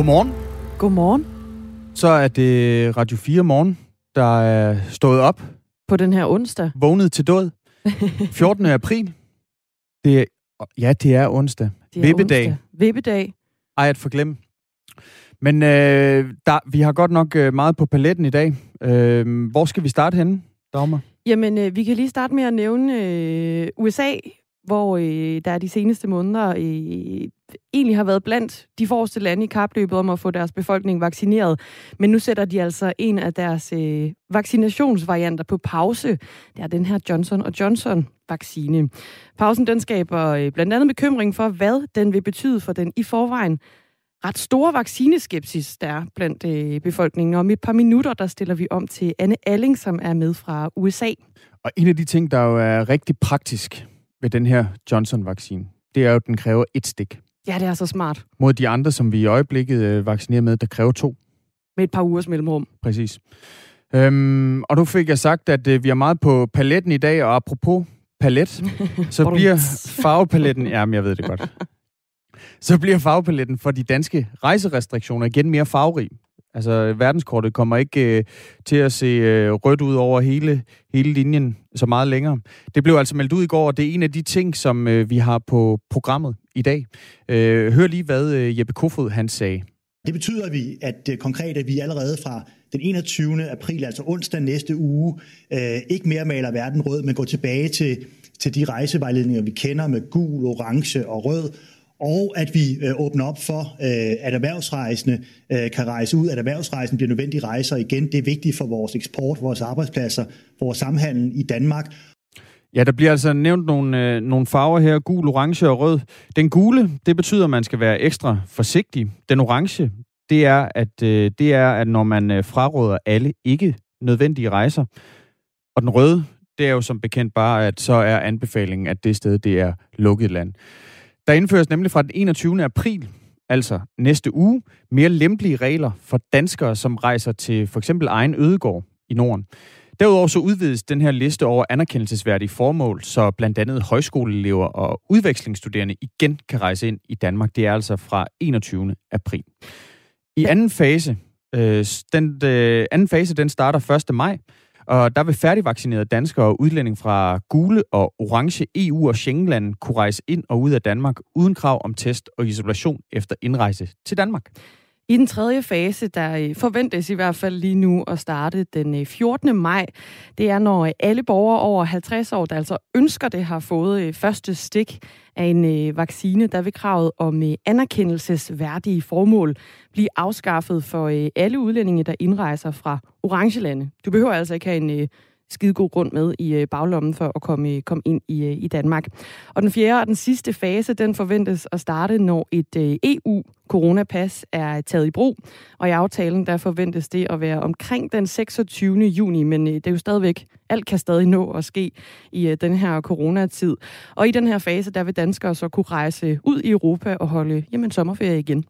Godmorgen. Godmorgen. Så er det Radio 4 morgen, der er stået op, På den her onsdag. vågnet til død. 14. april. Det er, ja, det er onsdag. Det er Vippedag. onsdag. Vippedag. Ej, at forglemme. Men øh, der, vi har godt nok øh, meget på paletten i dag. Øh, hvor skal vi starte henne, Dagmar? Jamen, øh, vi kan lige starte med at nævne øh, USA, hvor øh, der de seneste måneder øh, egentlig har været blandt de forreste lande i kapløbet om at få deres befolkning vaccineret. Men nu sætter de altså en af deres øh, vaccinationsvarianter på pause. Det er den her Johnson Johnson vaccine. Pausen den skaber øh, blandt andet bekymring for, hvad den vil betyde for den i forvejen ret store vaccineskepsis, der er blandt øh, befolkningen. Om et par minutter, der stiller vi om til Anne Alling, som er med fra USA. Og en af de ting, der jo er rigtig praktisk ved den her Johnson-vaccine, det er jo, at den kræver et stik. Ja, det er så smart. Mod de andre, som vi i øjeblikket øh, vaccinerer med, der kræver to. Med et par ugers mellemrum. Præcis. Øhm, og nu fik jeg sagt, at øh, vi er meget på paletten i dag, og apropos palet, så bliver farvepaletten... Jamen, jeg ved det godt. Så bliver farvepaletten for de danske rejserestriktioner igen mere farverig. Altså, verdenskortet kommer ikke øh, til at se øh, rødt ud over hele, hele linjen så meget længere. Det blev altså meldt ud i går, og det er en af de ting, som øh, vi har på programmet i dag. Øh, hør lige, hvad øh, Jeppe Kofod han sagde. Det betyder at vi, at øh, konkret, at vi allerede fra den 21. april, altså onsdag næste uge, øh, ikke mere maler verden rød, men går tilbage til, til de rejsevejledninger, vi kender med gul, orange og rød, og at vi øh, åbner op for, øh, at erhvervsrejsende øh, kan rejse ud, at erhvervsrejsen bliver nødvendige rejser igen. Det er vigtigt for vores eksport, vores arbejdspladser, vores samhandel i Danmark. Ja, der bliver altså nævnt nogle, øh, nogle farver her, gul, orange og rød. Den gule, det betyder, at man skal være ekstra forsigtig. Den orange, det er, at, øh, det er, at når man øh, fraråder alle ikke nødvendige rejser. Og den røde, det er jo som bekendt bare, at så er anbefalingen, at det sted, det er lukket land. Der indføres nemlig fra den 21. april, altså næste uge, mere lempelige regler for danskere, som rejser til for eksempel egen ødegård i Norden. Derudover så udvides den her liste over anerkendelsesværdige formål, så blandt andet højskoleelever og udvekslingsstuderende igen kan rejse ind i Danmark. Det er altså fra 21. april. I anden fase, øh, den øh, anden fase, den starter 1. maj, og der vil færdigvaccinerede danskere og udlænding fra gule og orange EU- og Schengenland kunne rejse ind og ud af Danmark uden krav om test og isolation efter indrejse til Danmark. I den tredje fase, der øh, forventes i hvert fald lige nu at starte den øh, 14. maj, det er når øh, alle borgere over 50 år, der altså ønsker det, har fået første stik af en vaccine, der vil kravet om anerkendelsesværdige formål blive afskaffet for alle udlændinge, der indrejser fra orange lande. Du behøver altså ikke have en skidegod grund med i øh, baglommen for at komme, øh, komme ind i, øh, i Danmark. Og den fjerde og den sidste fase, den forventes at starte, når et EU-coronapas er taget i brug. Og i aftalen, der forventes det at være omkring den 26. juni, men det er jo stadigvæk, alt kan stadig nå at ske i den her coronatid. Og i den her fase, der vil danskere så kunne rejse ud i Europa og holde jamen, sommerferie igen.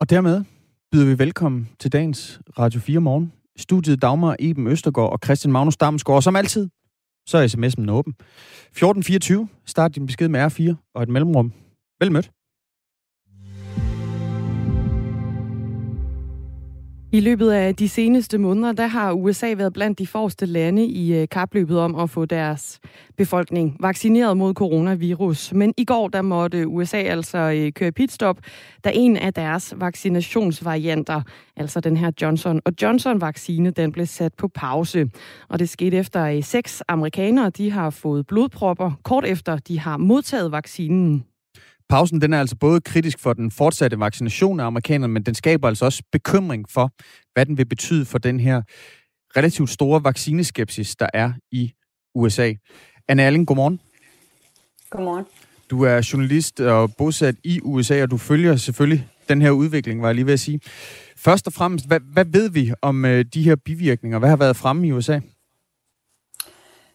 Og dermed byder vi velkommen til dagens Radio 4 morgen. Studiet Dagmar Eben Østergaard og Christian Magnus Damsgaard. Og som altid, så er sms'en åben. 1424. Start din besked med R4 og et mellemrum. Vel mødt. I løbet af de seneste måneder, der har USA været blandt de forreste lande i øh, kapløbet om at få deres befolkning vaccineret mod coronavirus. Men i går, der måtte USA altså øh, køre pitstop, da en af deres vaccinationsvarianter, altså den her Johnson Johnson-vaccine, den blev sat på pause. Og det skete efter, at seks amerikanere de har fået blodpropper, kort efter de har modtaget vaccinen. Pausen den er altså både kritisk for den fortsatte vaccination af amerikanerne, men den skaber altså også bekymring for, hvad den vil betyde for den her relativt store vaccineskepsis, der er i USA. Anne Erling, godmorgen. Godmorgen. Du er journalist og bosat i USA, og du følger selvfølgelig den her udvikling, var jeg lige ved at sige. Først og fremmest, hvad, hvad ved vi om øh, de her bivirkninger? Hvad har været fremme i USA?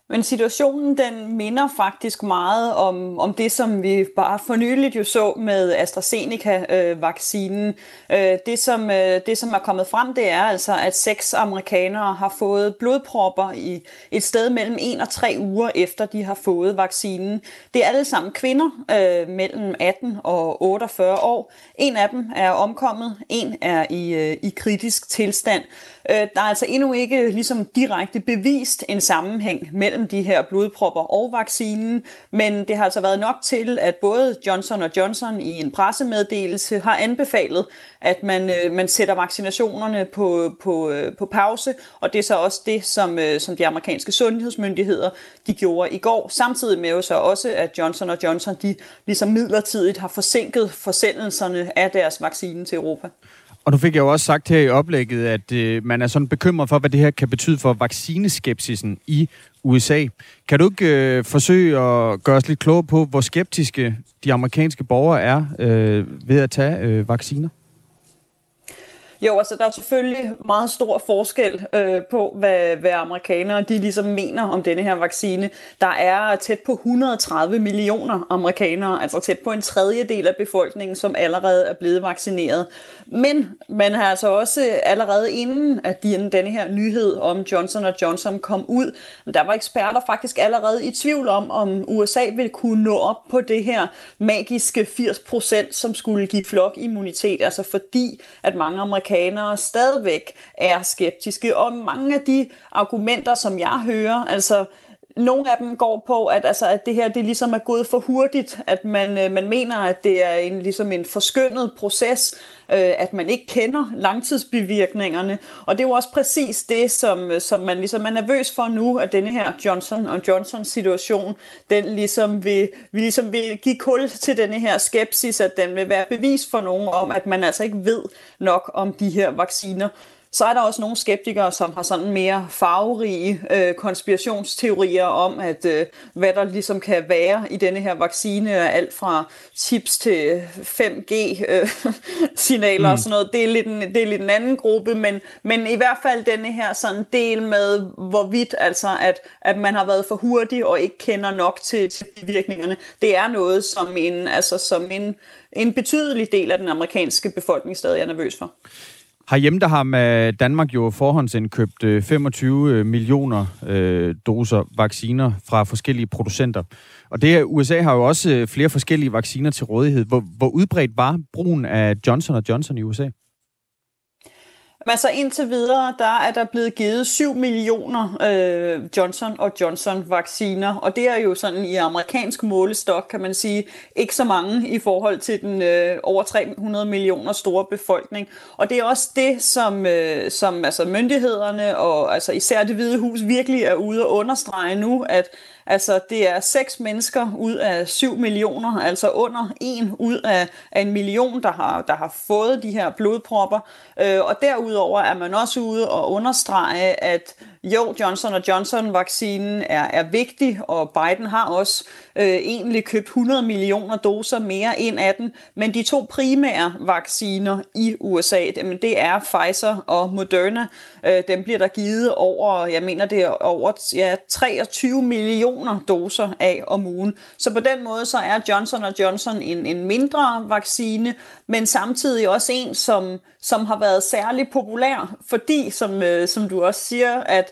Men situationen den minder faktisk meget om, om det, som vi bare for nyligt jo så med AstraZeneca-vaccinen. Øh, det, som, øh, det, som er kommet frem, det er altså, at seks amerikanere har fået blodpropper i et sted mellem 1 og 3 uger efter de har fået vaccinen. Det er alle sammen kvinder øh, mellem 18 og 48 år. En af dem er omkommet, en er i, øh, i kritisk tilstand. Øh, der er altså endnu ikke ligesom direkte bevist en sammenhæng mellem de her blodpropper og vaccinen, men det har altså været nok til, at både Johnson Johnson i en pressemeddelelse har anbefalet, at man, øh, man sætter vaccinationerne på, på, øh, på pause, og det er så også det, som, øh, som de amerikanske sundhedsmyndigheder de gjorde i går, samtidig med jo så også, at Johnson Johnson de ligesom midlertidigt har forsinket forsendelserne af deres vaccine til Europa. Og nu fik jeg jo også sagt her i oplægget, at øh, man er sådan bekymret for, hvad det her kan betyde for vaccineskepsisen i USA. Kan du ikke øh, forsøge at gøre os lidt klogere på, hvor skeptiske de amerikanske borgere er øh, ved at tage øh, vacciner? Jo, altså der er selvfølgelig meget stor forskel øh, på, hvad, hvad amerikanere de ligesom mener om denne her vaccine. Der er tæt på 130 millioner amerikanere, altså tæt på en tredjedel af befolkningen, som allerede er blevet vaccineret. Men man har altså også øh, allerede inden at denne her nyhed om Johnson Johnson kom ud, der var eksperter faktisk allerede i tvivl om, om USA ville kunne nå op på det her magiske 80%, som skulle give flokimmunitet, altså fordi at mange amerikanere stadigvæk er skeptiske, og mange af de argumenter, som jeg hører, altså nogle af dem går på, at, altså, at det her det ligesom er gået for hurtigt, at man, øh, man mener, at det er en, ligesom en forskyndet proces, øh, at man ikke kender langtidsbivirkningerne. Og det er jo også præcis det, som, som man ligesom er nervøs for nu, at denne her Johnson og Johnson situation, den ligesom vil, vi ligesom vil give kul til denne her skepsis, at den vil være bevis for nogen om, at man altså ikke ved nok om de her vacciner. Så er der også nogle skeptikere, som har sådan mere farverige øh, konspirationsteorier om, at øh, hvad der ligesom kan være i denne her vaccine, alt fra chips til 5G-signaler øh, mm. og sådan noget. Det er, lidt en, det er lidt en anden gruppe, men, men i hvert fald denne her sådan del med, hvorvidt altså, at, at man har været for hurtig og ikke kender nok til, til virkningerne, det er noget, som en, altså, som en, en betydelig del af den amerikanske befolkning stadig er nervøs for. Herhjemme der har Danmark jo forhåndsindkøbt øh, 25 øh, millioner øh, doser vacciner fra forskellige producenter. Og det USA har jo også øh, flere forskellige vacciner til rådighed. Hvor, hvor udbredt var brugen af Johnson Johnson i USA? Men altså indtil videre, der er der blevet givet 7 millioner øh, Johnson og Johnson vacciner, og det er jo sådan i amerikansk målestok, kan man sige, ikke så mange i forhold til den øh, over 300 millioner store befolkning. Og det er også det, som, øh, som altså myndighederne og altså især det hvide hus virkelig er ude at understrege nu, at Altså, det er seks mennesker ud af 7 millioner, altså under en ud af, af en million, der har, der har fået de her blodpropper. Øh, og derudover er man også ude og understrege, at jo, Johnson Johnson-vaccinen er, er vigtig, og Biden har også øh, egentlig købt 100 millioner doser mere ind af den, men de to primære vacciner i USA, jamen det er Pfizer og Moderna. Øh, dem bliver der givet over, jeg mener det er over ja, 23 millioner doser af om ugen. Så på den måde så er Johnson Johnson en, en mindre vaccine, men samtidig også en, som, som har været særlig populær, fordi, som, øh, som du også siger, at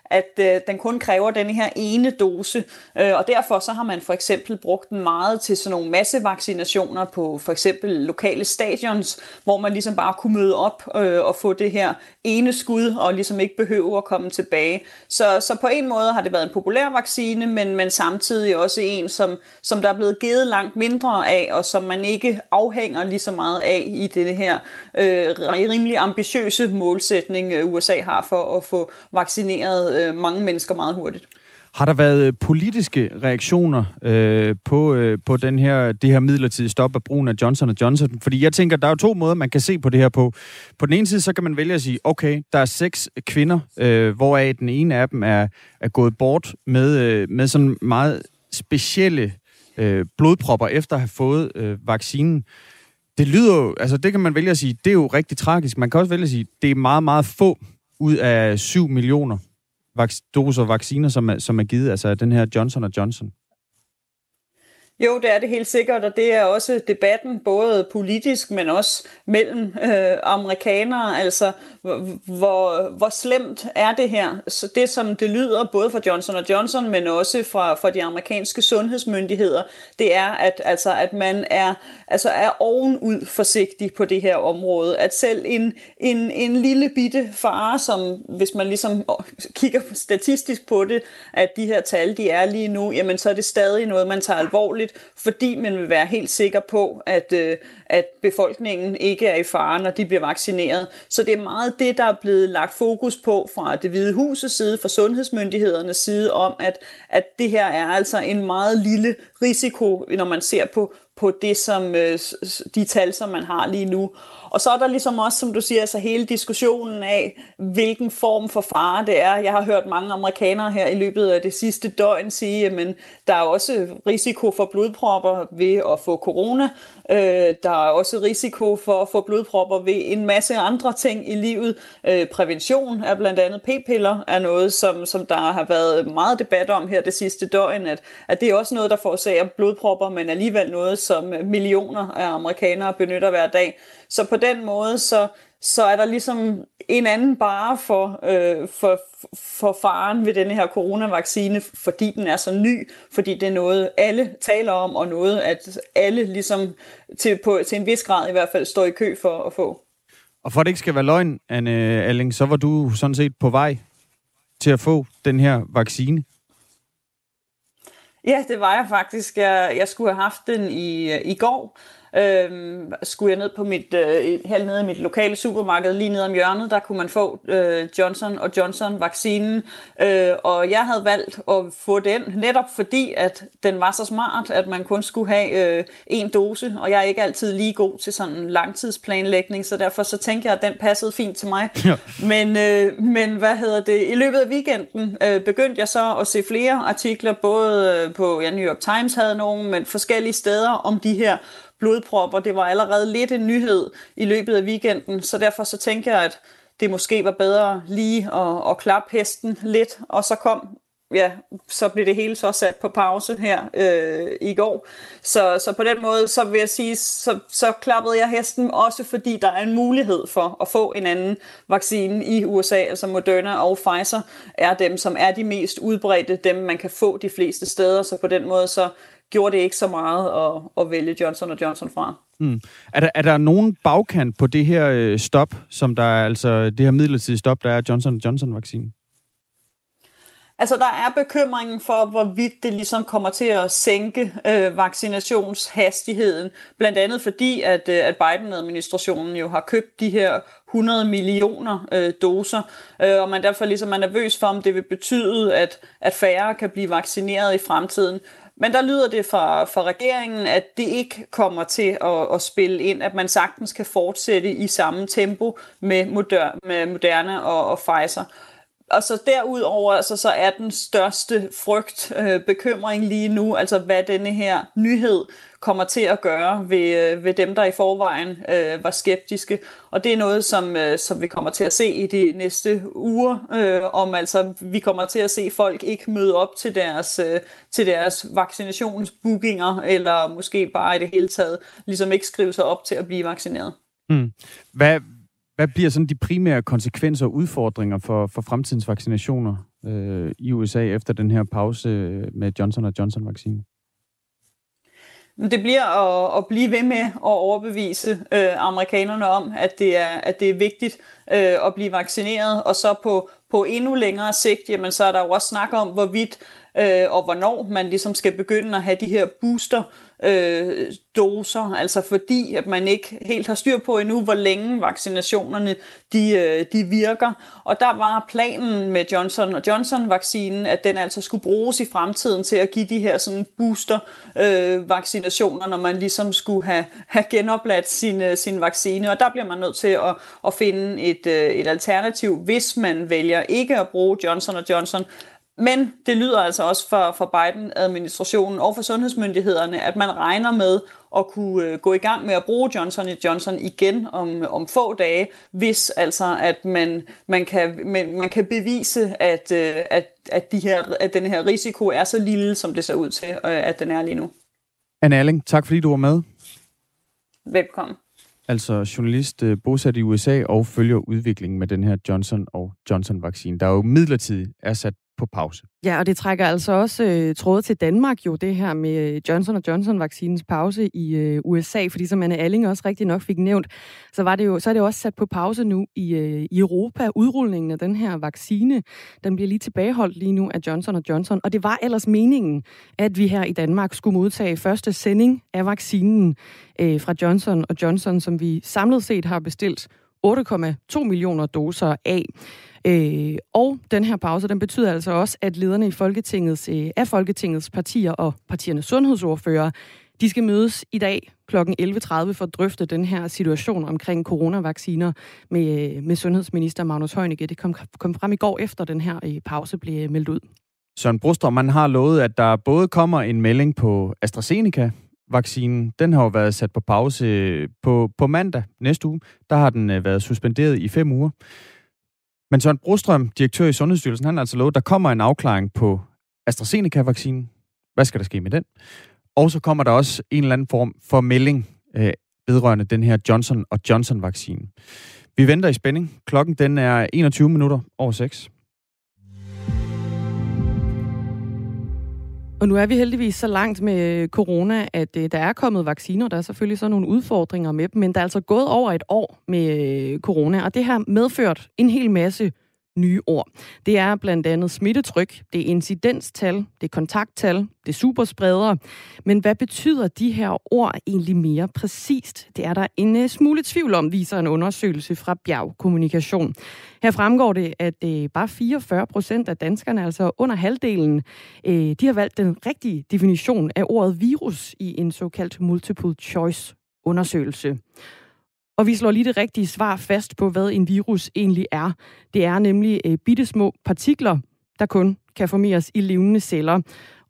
at øh, den kun kræver den her ene dose, øh, og derfor så har man for eksempel brugt den meget til sådan nogle massevaccinationer på for eksempel lokale stadions, hvor man ligesom bare kunne møde op øh, og få det her ene skud, og ligesom ikke behøve at komme tilbage. Så, så på en måde har det været en populær vaccine, men, men samtidig også en, som, som der er blevet givet langt mindre af, og som man ikke afhænger lige så meget af i det her øh, rimelig ambitiøse målsætning, øh, USA har for at få vaccineret øh, mange mennesker meget hurtigt. Har der været øh, politiske reaktioner øh, på, øh, på den her, det her midlertidige stop af brugen af Johnson Johnson? Fordi jeg tænker, der er jo to måder, man kan se på det her på. På den ene side, så kan man vælge at sige, okay, der er seks kvinder, øh, hvoraf den ene af dem er, er gået bort med, øh, med sådan meget specielle øh, blodpropper efter at have fået øh, vaccinen. Det lyder jo, altså det kan man vælge at sige, det er jo rigtig tragisk. Man kan også vælge at sige, det er meget, meget få ud af 7 millioner doser vacciner, som er, som er givet, altså den her Johnson Johnson? Jo, det er det helt sikkert, og det er også debatten, både politisk, men også mellem øh, amerikanere. Altså, hvor, hvor slemt er det her? Så det, som det lyder, både fra Johnson Johnson, men også fra, fra de amerikanske sundhedsmyndigheder, det er, at, altså, at man er, altså, er ovenud forsigtig på det her område. At selv en, en, en lille bitte fare, som hvis man ligesom kigger statistisk på det, at de her tal, de er lige nu, jamen så er det stadig noget, man tager alvorligt muligt, fordi man vil være helt sikker på, at, øh, at befolkningen ikke er i fare, når de bliver vaccineret. Så det er meget det, der er blevet lagt fokus på fra det hvide husets side, fra sundhedsmyndighedernes side, om at, at det her er altså en meget lille risiko, når man ser på, på det, som øh, de tal, som man har lige nu. Og så er der ligesom også, som du siger, altså hele diskussionen af, hvilken form for fare det er. Jeg har hørt mange amerikanere her i løbet af det sidste døgn sige, at der er også risiko for blodpropper ved at få corona. Øh, der er også risiko for at få blodpropper ved en masse andre ting i livet. Øh, prævention er blandt andet p-piller, er noget, som, som der har været meget debat om her det sidste døgn, at, at det er også noget, der forårsager blodpropper, men alligevel noget, som millioner af amerikanere benytter hver dag. Så på den måde, så, så er der ligesom en anden bare for, øh, for, for faren ved denne her coronavaccine, fordi den er så ny, fordi det er noget, alle taler om, og noget, at alle ligesom til, på, til en vis grad i hvert fald står i kø for at få. Og for at det ikke skal være løgn, Anne Alling, så var du sådan set på vej til at få den her vaccine. Ja, det var jeg faktisk. Jeg, jeg skulle have haft den i, i går, Øhm, skulle jeg ned på mit, øh, helt nede i mit lokale supermarked, lige nede om hjørnet, der kunne man få øh, Johnson og Johnson vaccinen, øh, og jeg havde valgt at få den, netop fordi, at den var så smart, at man kun skulle have øh, en dose, og jeg er ikke altid lige god til sådan en langtidsplanlægning, så derfor så tænkte jeg, at den passede fint til mig. Ja. Men, øh, men hvad hedder det, i løbet af weekenden øh, begyndte jeg så at se flere artikler, både øh, på, ja, New York Times havde nogen, men forskellige steder om de her blodpropper. Det var allerede lidt en nyhed i løbet af weekenden, så derfor så tænker jeg, at det måske var bedre lige at, at klappe hesten lidt, og så kom ja, så blev det hele så sat på pause her øh, i går. Så, så på den måde, så vil jeg sige, så, så klappede jeg hesten også, fordi der er en mulighed for at få en anden vaccine i USA, altså Moderna og Pfizer er dem, som er de mest udbredte, dem man kan få de fleste steder, så på den måde, så gjorde det ikke så meget at, at vælge Johnson Johnson fra. Mm. Er, der, er der nogen bagkant på det her øh, stop, som der er, altså det her midlertidige stop, der er Johnson Johnson-vaccinen? Altså, der er bekymringen for, hvorvidt det ligesom kommer til at sænke øh, vaccinationshastigheden. Blandt andet fordi, at, øh, at Biden-administrationen jo har købt de her 100 millioner øh, doser, øh, og man derfor ligesom er nervøs for, om det vil betyde, at, at færre kan blive vaccineret i fremtiden. Men der lyder det fra, fra regeringen, at det ikke kommer til at, at spille ind, at man sagtens kan fortsætte i samme tempo med, moder, med Moderna og, og Pfizer. Og så derudover altså, så er den største frygt, øh, bekymring lige nu, altså hvad denne her nyhed kommer til at gøre ved, øh, ved dem, der i forvejen øh, var skeptiske. Og det er noget, som, øh, som vi kommer til at se i de næste uger, øh, om altså vi kommer til at se folk ikke møde op til deres, øh, til deres vaccinationsbookinger, eller måske bare i det hele taget ligesom ikke skrive sig op til at blive vaccineret. Mm. Hvad, hvad bliver sådan de primære konsekvenser og udfordringer for, for fremtidens vaccinationer øh, i USA efter den her pause øh, med Johnson Johnson-vaccinen? Det bliver at, at blive ved med at overbevise øh, amerikanerne om, at det er, at det er vigtigt øh, at blive vaccineret, og så på, på endnu længere sigt, jamen, så er der jo også snak om, hvorvidt øh, og hvornår man ligesom skal begynde at have de her booster øh, doser, altså fordi at man ikke helt har styr på endnu, hvor længe vaccinationerne de, øh, de virker. Og der var planen med Johnson Johnson-vaccinen, at den altså skulle bruges i fremtiden til at give de her sådan booster-vaccinationer, øh, når man ligesom skulle have, have genopladt sin, øh, sin vaccine. Og der bliver man nødt til at, at finde et, øh, et alternativ, hvis man vælger ikke at bruge Johnson Johnson, men det lyder altså også for, for Biden-administrationen og for sundhedsmyndighederne, at man regner med at kunne øh, gå i gang med at bruge Johnson Johnson igen om, om få dage, hvis altså at man, man, kan, man, man kan bevise, at, øh, at, at, de her, at den her risiko er så lille, som det ser ud til, øh, at den er lige nu. Anne Erling, tak fordi du var med. Velkommen. Altså journalist bosat i USA og følger udviklingen med den her Johnson og Johnson-vaccine, der jo midlertidigt er sat på pause. Ja, og det trækker altså også øh, tråde til Danmark jo, det her med øh, Johnson Johnson-vaccinens pause i øh, USA, fordi som Anne Alling også rigtig nok fik nævnt, så, var det jo, så er det jo også sat på pause nu i, øh, i Europa. Udrulningen af den her vaccine, den bliver lige tilbageholdt lige nu af Johnson Johnson, og det var ellers meningen, at vi her i Danmark skulle modtage første sending af vaccinen øh, fra Johnson Johnson, som vi samlet set har bestilt 8,2 millioner doser af. Øh, og den her pause, den betyder altså også, at lederne i Folketingets, øh, af Folketingets partier og partiernes sundhedsordfører, de skal mødes i dag kl. 11.30 for at drøfte den her situation omkring coronavacciner med, øh, med sundhedsminister Magnus Heunicke. Det kom, kom frem i går efter den her øh, pause blev øh, meldt ud. Søren Brostrøm, man har lovet, at der både kommer en melding på AstraZeneca, vaccinen, den har jo været sat på pause øh, på, på mandag næste uge. Der har den været suspenderet i fem uger. Men Søren Brostrøm, direktør i Sundhedsstyrelsen, han har altså lovet, at der kommer en afklaring på AstraZeneca-vaccinen. Hvad skal der ske med den? Og så kommer der også en eller anden form for melding øh, vedrørende den her Johnson og Johnson-vaccine. Vi venter i spænding. Klokken den er 21 minutter over 6. Og nu er vi heldigvis så langt med corona, at øh, der er kommet vacciner. Der er selvfølgelig så nogle udfordringer med dem, men der er altså gået over et år med øh, corona, og det har medført en hel masse nye ord. Det er blandt andet smittetryk, det er incidenstal, det er kontakttal, det er superspredere. Men hvad betyder de her ord egentlig mere præcist? Det er der en øh, smule tvivl om, viser en undersøgelse fra Bjerg Kommunikation. Her fremgår det, at øh, bare 44 procent af danskerne, altså under halvdelen, øh, de har valgt den rigtige definition af ordet virus i en såkaldt multiple choice undersøgelse. Og vi slår lige det rigtige svar fast på, hvad en virus egentlig er. Det er nemlig øh, bitte små partikler, der kun kan formeres i levende celler.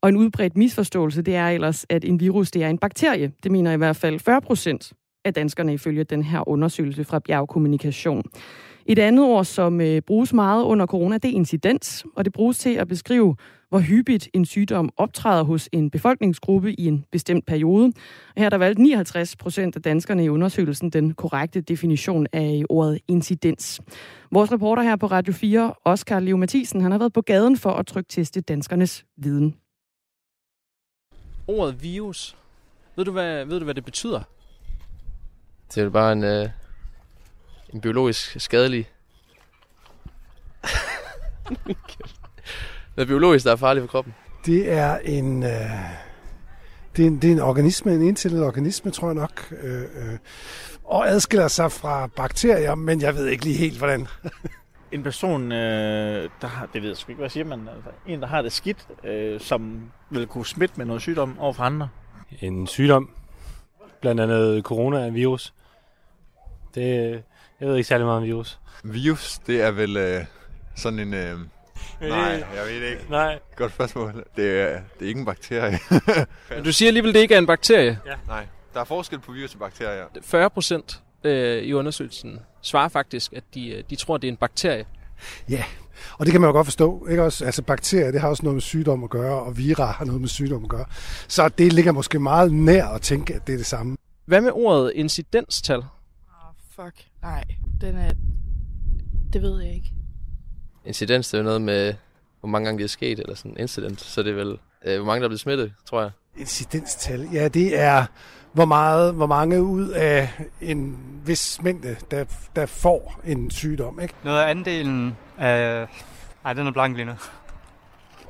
Og en udbredt misforståelse, det er ellers, at en virus det er en bakterie. Det mener i hvert fald 40 procent af danskerne ifølge den her undersøgelse fra Bjerg Kommunikation. Et andet ord, som øh, bruges meget under corona, det er incidens, og det bruges til at beskrive, hvor hyppigt en sygdom optræder hos en befolkningsgruppe i en bestemt periode. Her er der valgt 59 procent af danskerne i undersøgelsen den korrekte definition af ordet incidens. Vores reporter her på Radio 4, Oscar Leo Mathisen, han har været på gaden for at trykteste danskernes viden. Ordet virus, ved du hvad, ved du, hvad det betyder? Det er bare en, øh, en biologisk skadelig... Noget biologisk, der er farligt for kroppen. Det er en... Øh, det, er en det er en organisme, en intelligent organisme, tror jeg nok. Øh, øh, og adskiller sig fra bakterier, men jeg ved ikke lige helt, hvordan. en person, øh, der har, det ved jeg sgu ikke, hvad siger man, altså, en, der har det skidt, øh, som vil kunne smitte med noget sygdom over for andre. En sygdom, blandt andet coronavirus. Det, jeg ved ikke særlig meget om virus. Virus, det er vel øh, sådan en... Øh, nej, jeg ved det ikke. Nej. Godt spørgsmål. Det er, det er ikke en bakterie. Men du siger alligevel, det ikke er en bakterie? Ja. Nej, der er forskel på virus og bakterier. 40 procent øh, i undersøgelsen svarer faktisk, at de, øh, de tror, at det er en bakterie. Ja, og det kan man jo godt forstå. Ikke også? Altså bakterier, det har også noget med sygdom at gøre, og vira har noget med sygdom at gøre. Så det ligger måske meget nær at tænke, at det er det samme. Hvad med ordet incidenstal? Fuck. Nej, den er... Det ved jeg ikke. Incidens, det er jo noget med, hvor mange gange det er sket, eller sådan incident. Så det er vel, øh, hvor mange der er blevet smittet, tror jeg. Incidenstal, ja, det er, hvor, meget, hvor mange ud af en vis mængde, der, der får en sygdom, ikke? Noget af andelen af... Ej, den er blank lige nu.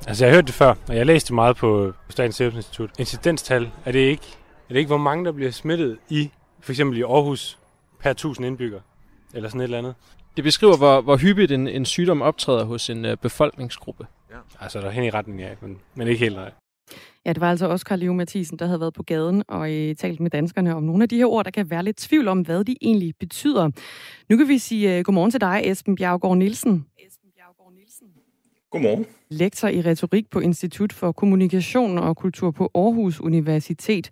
Altså, jeg har hørt det før, og jeg læste meget på Statens Serum Institut. Incidenstal, er det ikke, er det ikke, hvor mange der bliver smittet i, for eksempel i Aarhus, per 1000 indbygger, eller sådan et eller andet. Det beskriver, hvor, hvor hyppigt en, en sygdom optræder hos en uh, befolkningsgruppe. Ja. Altså, der er hen i retning af, men, men ikke helt nej. Ja, det var altså også Karl Leo Mathisen, der havde været på gaden og øh, talt med danskerne om nogle af de her ord, der kan være lidt tvivl om, hvad de egentlig betyder. Nu kan vi sige uh, godmorgen til dig, Esben Bjergård Nielsen. Esben Bjergård Nielsen. Godmorgen. Lektor i retorik på Institut for Kommunikation og Kultur på Aarhus Universitet.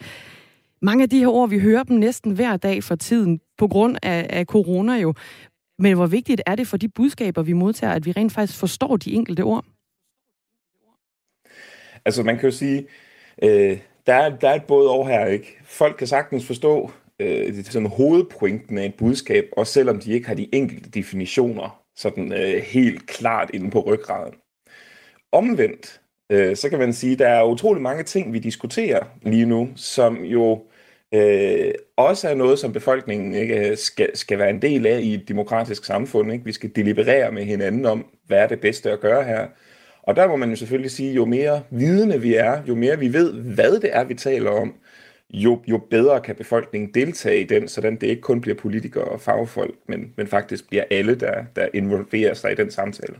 Mange af de her ord, vi hører dem næsten hver dag for tiden, på grund af, af corona jo. Men hvor vigtigt er det for de budskaber, vi modtager, at vi rent faktisk forstår de enkelte ord? Altså man kan jo sige, øh, der, er, der er et både over her, ikke? Folk kan sagtens forstå øh, sådan hovedpointen af et budskab, også selvom de ikke har de enkelte definitioner sådan øh, helt klart inde på ryggraden. Omvendt, øh, så kan man sige, der er utrolig mange ting, vi diskuterer lige nu, som jo øh, også er noget, som befolkningen ikke øh, skal, skal være en del af i et demokratisk samfund. Ikke? Vi skal deliberere med hinanden om, hvad er det bedste at gøre her. Og der må man jo selvfølgelig sige, jo mere vidende vi er, jo mere vi ved, hvad det er, vi taler om, jo, jo bedre kan befolkningen deltage i den, sådan det ikke kun bliver politikere og fagfolk, men, men faktisk bliver alle, der, der involverer sig i den samtale.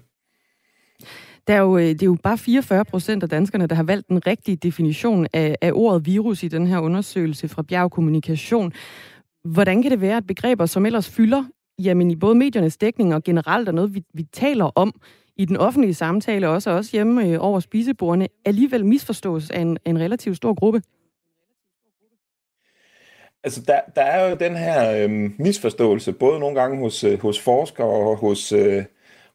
Der er jo, øh, det er jo bare 44 procent af danskerne, der har valgt den rigtige definition af, af ordet virus i den her undersøgelse fra Bjerg Kommunikation. Hvordan kan det være, at begreber, som ellers fylder jamen, i både mediernes dækning og generelt er noget, vi, vi taler om i den offentlige samtale, også også hjemme øh, over spisebordene, alligevel misforstås af en, en relativt stor gruppe? Altså, der, der er jo den her øh, misforståelse, både nogle gange hos, øh, hos forskere og hos, øh,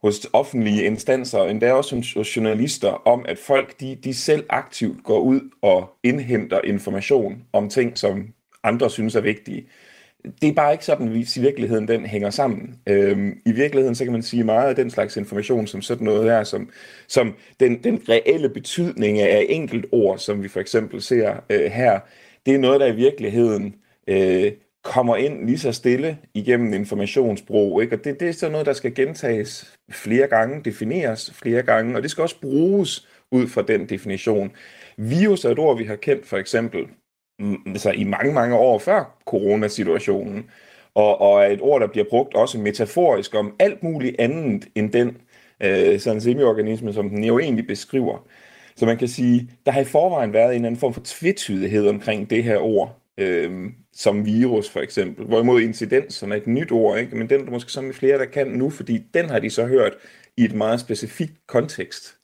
hos offentlige instanser, og endda også hos journalister, om at folk de, de selv aktivt går ud og indhenter information om ting, som andre synes er vigtige. Det er bare ikke sådan, at i virkeligheden den hænger sammen. Øhm, I virkeligheden så kan man sige meget af den slags information, som sådan noget her, som, som den, den reelle betydning af enkelt ord, som vi for eksempel ser øh, her, det er noget, der i virkeligheden øh, kommer ind lige så stille igennem informationsbrug. Ikke? Og det, det er sådan noget, der skal gentages flere gange, defineres flere gange, og det skal også bruges ud fra den definition. Virus er et ord, vi har kendt for eksempel mm, altså i mange, mange år før coronasituationen, og, og er et ord, der bliver brugt også metaforisk om alt muligt andet end den øh, sådan semiorganisme, som den jo egentlig beskriver. Så man kan sige, der har i forvejen været en eller anden form for tvetydighed omkring det her ord øh, som virus for eksempel. Hvorimod incidens, som er et nyt ord, ikke? men den er der måske som flere, der kan nu, fordi den har de så hørt i et meget specifikt kontekst.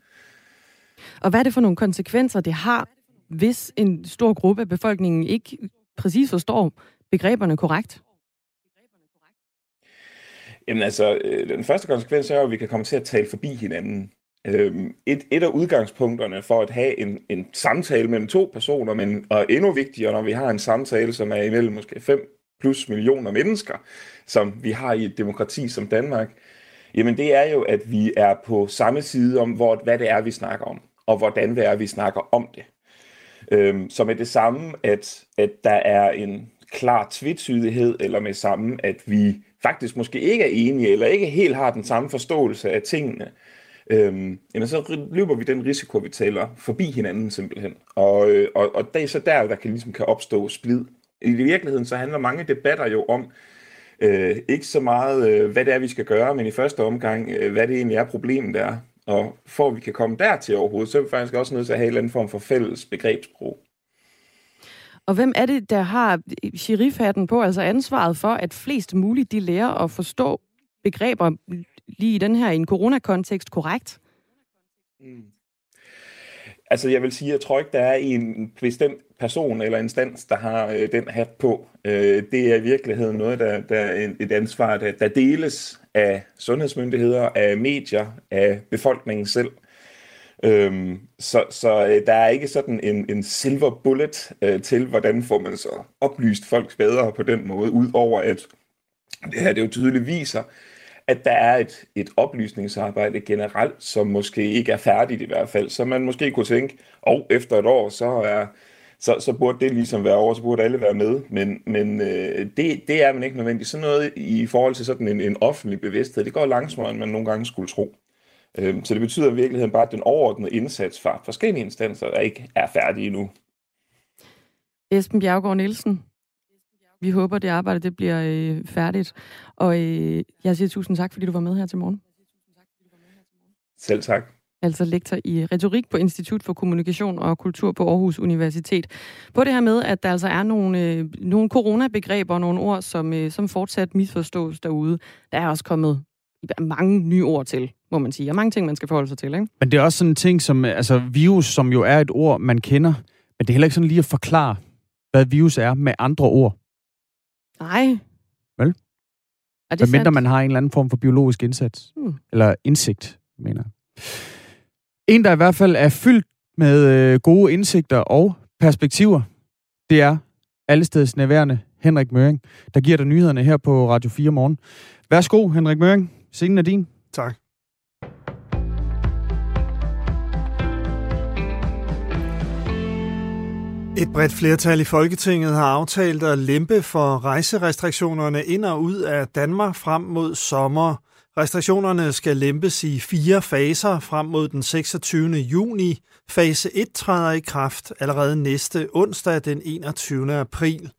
Og hvad er det for nogle konsekvenser, det har, hvis en stor gruppe af befolkningen ikke præcis forstår begreberne korrekt? Jamen altså, øh, den første konsekvens er at vi kan komme til at tale forbi hinanden. Øhm, et, et af udgangspunkterne for at have en, en samtale mellem to personer, men og endnu vigtigere, når vi har en samtale, som er imellem måske 5 plus millioner mennesker, som vi har i et demokrati som Danmark, jamen det er jo, at vi er på samme side om, hvor, hvad det er, vi snakker om, og hvordan det er, vi snakker om det. Øhm, så med det samme, at, at der er en klar tvetydighed, eller med samme, at vi faktisk måske ikke er enige, eller ikke helt har den samme forståelse af tingene, øhm, jamen så løber vi den risiko, vi taler forbi hinanden simpelthen. Og, øh, og, og det er så der, der kan, ligesom kan opstå splid. I virkeligheden så handler mange debatter jo om, øh, ikke så meget, øh, hvad det er, vi skal gøre, men i første omgang, øh, hvad det egentlig er, problemet er. Og for at vi kan komme dertil overhovedet, så er vi faktisk også nødt til at have en eller anden form for fælles begrebsbrug. Og hvem er det, der har sheriffhatten på, altså ansvaret for, at flest muligt de lærer at forstå begreber lige i den her, i en coronakontekst, korrekt? Mm. Altså, jeg vil sige, jeg tror ikke, der er en bestemt person eller instans, der har øh, den hat på. Øh, det er i virkeligheden noget, der, der er et ansvar, der, der deles af sundhedsmyndigheder, af medier, af befolkningen selv. Øhm, så så øh, der er ikke sådan en, en silver bullet øh, til, hvordan får man så oplyst folk bedre på den måde, udover at det her det jo tydeligt viser, at der er et, et oplysningsarbejde generelt, som måske ikke er færdigt i hvert fald, så man måske kunne tænke, og oh, efter et år, så er så, så burde det ligesom være over, så burde alle være med, men, men øh, det, det er man ikke nødvendigt. Sådan noget i forhold til sådan en, en offentlig bevidsthed, det går langsommere, end man nogle gange skulle tro. Øh, så det betyder i virkeligheden bare, at den overordnede indsats fra forskellige instanser der ikke er færdig endnu. Esben Bjergård Nielsen, vi håber, det arbejde det bliver øh, færdigt. Og øh, jeg siger tusind tak, fordi du var med her til morgen. Selv tak. Altså lektor i retorik på Institut for Kommunikation og Kultur på Aarhus Universitet. På det her med, at der altså er nogle, øh, nogle coronabegreber og nogle ord, som, øh, som fortsat misforstås derude. Der er også kommet mange nye ord til, må man sige, og mange ting, man skal forholde sig til, ikke? Men det er også sådan en ting som, altså virus, som jo er et ord, man kender, men det er heller ikke sådan lige at forklare, hvad virus er med andre ord. Nej. Vel? Er det sandt? man har en eller anden form for biologisk indsats. Hmm. Eller indsigt, mener jeg. En, der i hvert fald er fyldt med øh, gode indsigter og perspektiver, det er allesteds nærværende Henrik Møring, der giver dig nyhederne her på Radio 4 morgen. Værsgo, Henrik Møring. Scenen er din. Tak. Et bredt flertal i Folketinget har aftalt at lempe for rejserestriktionerne ind og ud af Danmark frem mod sommer. Restriktionerne skal lempes i fire faser frem mod den 26. juni. Fase 1 træder i kraft allerede næste onsdag den 21. april.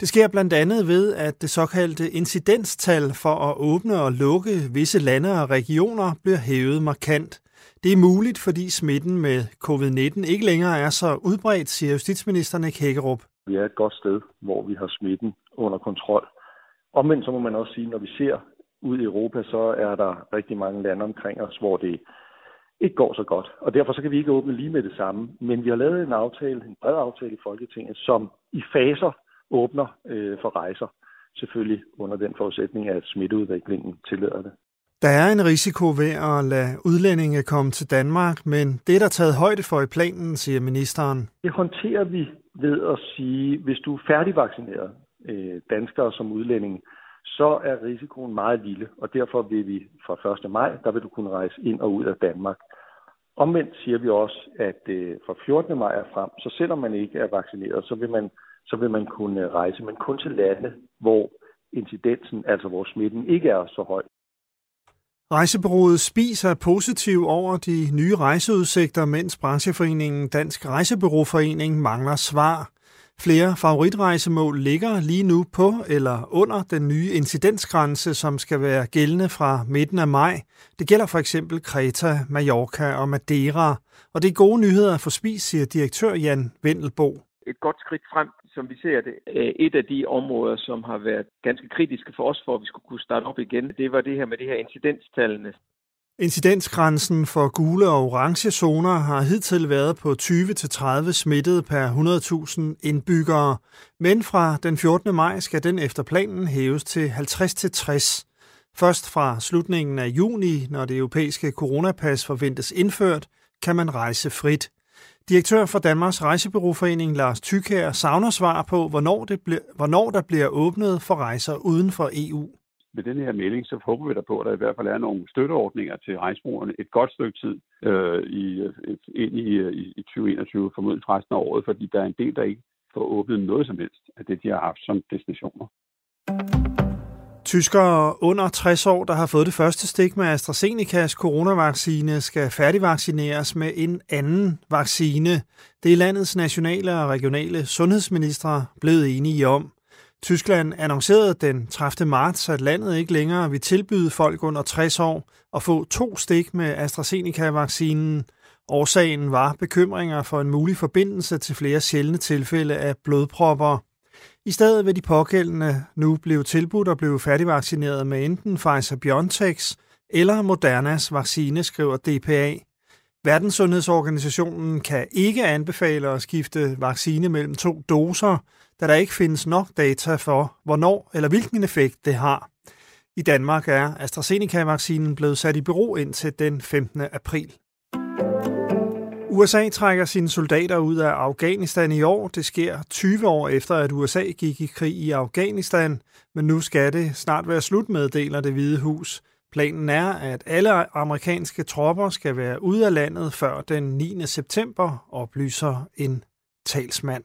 Det sker blandt andet ved, at det såkaldte incidenstal for at åbne og lukke visse lande og regioner bliver hævet markant. Det er muligt, fordi smitten med covid-19 ikke længere er så udbredt, siger justitsminister Nick Hækkerup. Vi er et godt sted, hvor vi har smitten under kontrol. Omvendt så må man også sige, når vi ser ud i Europa, så er der rigtig mange lande omkring os, hvor det ikke går så godt. Og derfor så kan vi ikke åbne lige med det samme. Men vi har lavet en aftale, en bred aftale i Folketinget, som i faser åbner øh, for rejser. Selvfølgelig under den forudsætning, at smitteudviklingen tillader det. Der er en risiko ved at lade udlændinge komme til Danmark, men det er der taget højde for i planen, siger ministeren. Det håndterer vi ved at sige, hvis du er færdigvaccineret øh, danskere som udlænding, så er risikoen meget lille, og derfor vil vi fra 1. maj, der vil du kunne rejse ind og ud af Danmark. Omvendt siger vi også, at øh, fra 14. maj og frem, så selvom man ikke er vaccineret, så vil man, så vil man kunne rejse, men kun til lande, hvor incidensen, altså hvor smitten ikke er så høj. Rejsebureauet Spis er positiv over de nye rejseudsigter, mens brancheforeningen Dansk Rejsebureauforening mangler svar. Flere favoritrejsemål ligger lige nu på eller under den nye incidensgrænse, som skal være gældende fra midten af maj. Det gælder for eksempel Kreta, Mallorca og Madeira. Og det er gode nyheder for Spis, siger direktør Jan Vendelbo. et godt skridt frem, som vi ser det. Øh, et af de områder, som har været ganske kritiske for os, for at vi skulle kunne starte op igen, det var det her med det her incidenstallene. Incidensgrænsen for gule og orange zoner har hidtil været på 20-30 smittede per 100.000 indbyggere, men fra den 14. maj skal den efter planen hæves til 50-60. Først fra slutningen af juni, når det europæiske coronapas forventes indført, kan man rejse frit. Direktør for Danmarks Rejsebureauforening Lars Tykær savner svar på, hvornår, det bliver, hvornår der bliver åbnet for rejser uden for EU. med den her melding, så håber vi da på, at der i hvert fald er nogle støtteordninger til rejsebrugerne et godt stykke tid øh, i, et, ind i, øh, i, i 2021, formodentlig resten af året, fordi der er en del, der ikke får åbnet noget som helst af det, de har haft som destinationer. Tyskere under 60 år, der har fået det første stik med AstraZenecas coronavaccine, skal færdigvaccineres med en anden vaccine. Det er landets nationale og regionale sundhedsministre blevet enige om. Tyskland annoncerede den 30. marts, at landet ikke længere vil tilbyde folk under 60 år at få to stik med AstraZeneca-vaccinen. Årsagen var bekymringer for en mulig forbindelse til flere sjældne tilfælde af blodpropper. I stedet vil de pågældende nu blive tilbudt at blive færdigvaccineret med enten Pfizer-BioNTechs eller Modernas vaccine, skriver DPA. Verdenssundhedsorganisationen kan ikke anbefale at skifte vaccine mellem to doser, da der ikke findes nok data for, hvornår eller hvilken effekt det har. I Danmark er AstraZeneca-vaccinen blevet sat i bero indtil den 15. april. USA trækker sine soldater ud af Afghanistan i år. Det sker 20 år efter, at USA gik i krig i Afghanistan, men nu skal det snart være slut meddeler det hvide hus. Planen er, at alle amerikanske tropper skal være ude af landet før den 9. september, oplyser en talsmand.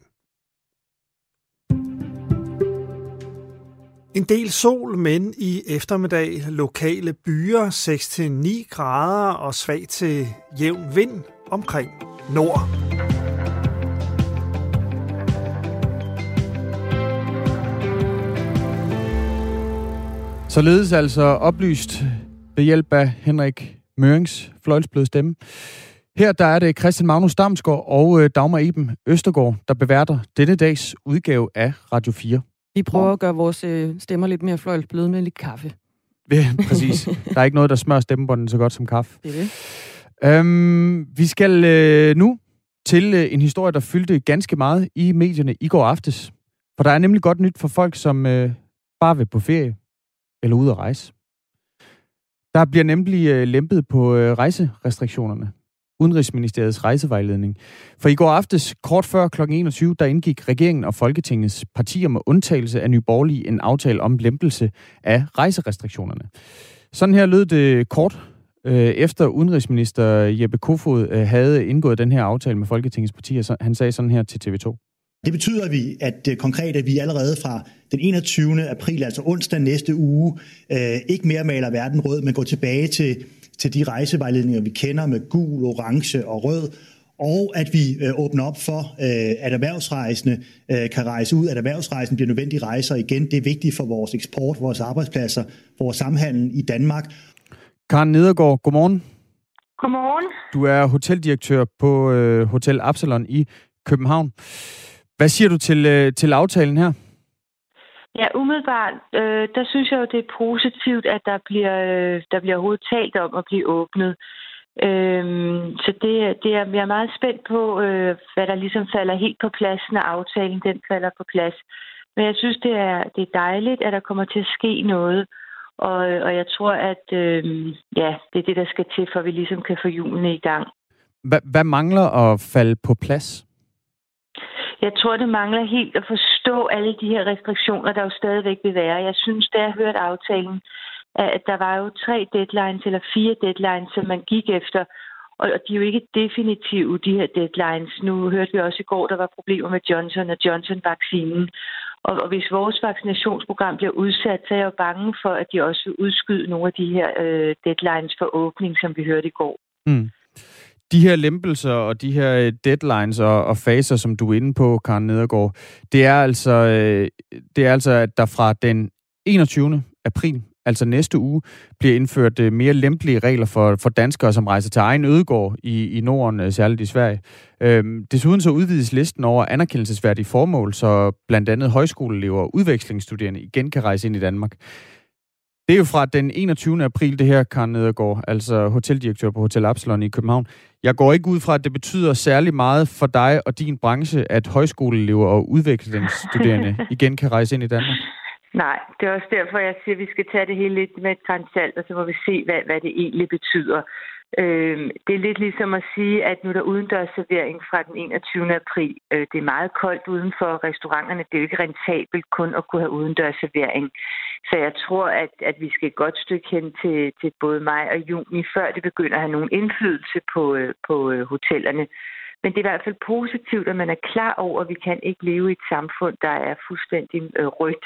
En del sol, men i eftermiddag lokale byer 6-9 grader og svag til jævn vind omkring nord. Således altså oplyst ved hjælp af Henrik Mørings fløjlsbløde stemme. Her der er det Christian Magnus Damsgaard og øh, Dagmar Iben Østergaard, der beværter denne dags udgave af Radio 4. Vi prøver at gøre vores øh, stemmer lidt mere fløjlsbløde med lidt kaffe. Præcis. Der er ikke noget, der smører stemmebånden så godt som kaffe. Det er det. Øhm, vi skal øh, nu til øh, en historie, der fyldte ganske meget i medierne i går aftes. For der er nemlig godt nyt for folk, som øh, bare vil på ferie eller ud at rejse. Der bliver nemlig øh, lempet på øh, rejserestriktionerne. Udenrigsministeriets rejsevejledning. For i går aftes, kort før kl. 21, der indgik regeringen og Folketingets partier med undtagelse af Nyborgerlige en aftale om lempelse af rejserestriktionerne. Sådan her lød det kort øh, efter udenrigsminister Jeppe Kofod øh, havde indgået den her aftale med Folketingets partier. Så han sagde sådan her til TV2. Det betyder vi, at øh, konkret, at vi allerede fra den 21. april, altså onsdag næste uge, øh, ikke mere maler verden rød, men går tilbage til, til de rejsevejledninger, vi kender med gul, orange og rød, og at vi øh, åbner op for, øh, at erhvervsrejsende øh, kan rejse ud, at erhvervsrejsen bliver nødvendige rejser igen. Det er vigtigt for vores eksport, vores arbejdspladser, vores samhandel i Danmark. Karen Nedergaard, godmorgen. Godmorgen. Du er hoteldirektør på øh, Hotel Absalon i København. Hvad siger du til, øh, til aftalen her? Ja, umiddelbart, øh, der synes jeg jo, det er positivt, at der bliver, øh, der bliver overhovedet talt om at blive åbnet. Øhm, så det, det er, jeg er meget spændt på, øh, hvad der ligesom falder helt på plads, når aftalen den falder på plads. Men jeg synes, det er, det er dejligt, at der kommer til at ske noget. Og, og jeg tror, at øh, ja, det er det, der skal til, for at vi ligesom kan få julene i gang. Hvad, hvad mangler at falde på plads? Jeg tror, det mangler helt at forstå alle de her restriktioner, der jo stadigvæk vil være. Jeg synes, da jeg hørte aftalen, at der var jo tre deadlines eller fire deadlines, som man gik efter. Og de er jo ikke definitive, de her deadlines. Nu hørte vi også i går, der var problemer med Johnson og Johnson-vaccinen. Og, og hvis vores vaccinationsprogram bliver udsat, så er jeg jo bange for, at de også vil udskyde nogle af de her øh, deadlines for åbning, som vi hørte i går. Mm. De her lempelser og de her øh, deadlines og, og faser, som du er inde på, Karen Nedergaard, det er altså, øh, det er altså at der fra den 21. april altså næste uge, bliver indført øh, mere lempelige regler for, for danskere, som rejser til egen ødegård i, i Norden, øh, særligt i Sverige. Øhm, desuden så udvides listen over anerkendelsesværdige formål, så blandt andet højskoleelever og udvekslingsstuderende igen kan rejse ind i Danmark. Det er jo fra den 21. april, det her, Karen Nedergaard, altså hoteldirektør på Hotel Absalon i København. Jeg går ikke ud fra, at det betyder særlig meget for dig og din branche, at højskoleelever og udvekslingsstuderende igen kan rejse ind i Danmark. Nej, det er også derfor, jeg siger, at vi skal tage det hele lidt med et grænsalt, og så må vi se, hvad, hvad det egentlig betyder. Øh, det er lidt ligesom at sige, at nu er der udendørs servering fra den 21. april. Øh, det er meget koldt uden for restauranterne. Det er jo ikke rentabelt kun at kunne have udendørs servering. Så jeg tror, at, at vi skal et godt stykke hen til, til både maj og juni, før det begynder at have nogen indflydelse på, øh, på øh, hotellerne. Men det er i hvert fald positivt, at man er klar over, at vi kan ikke leve i et samfund, der er fuldstændig øh, rødt.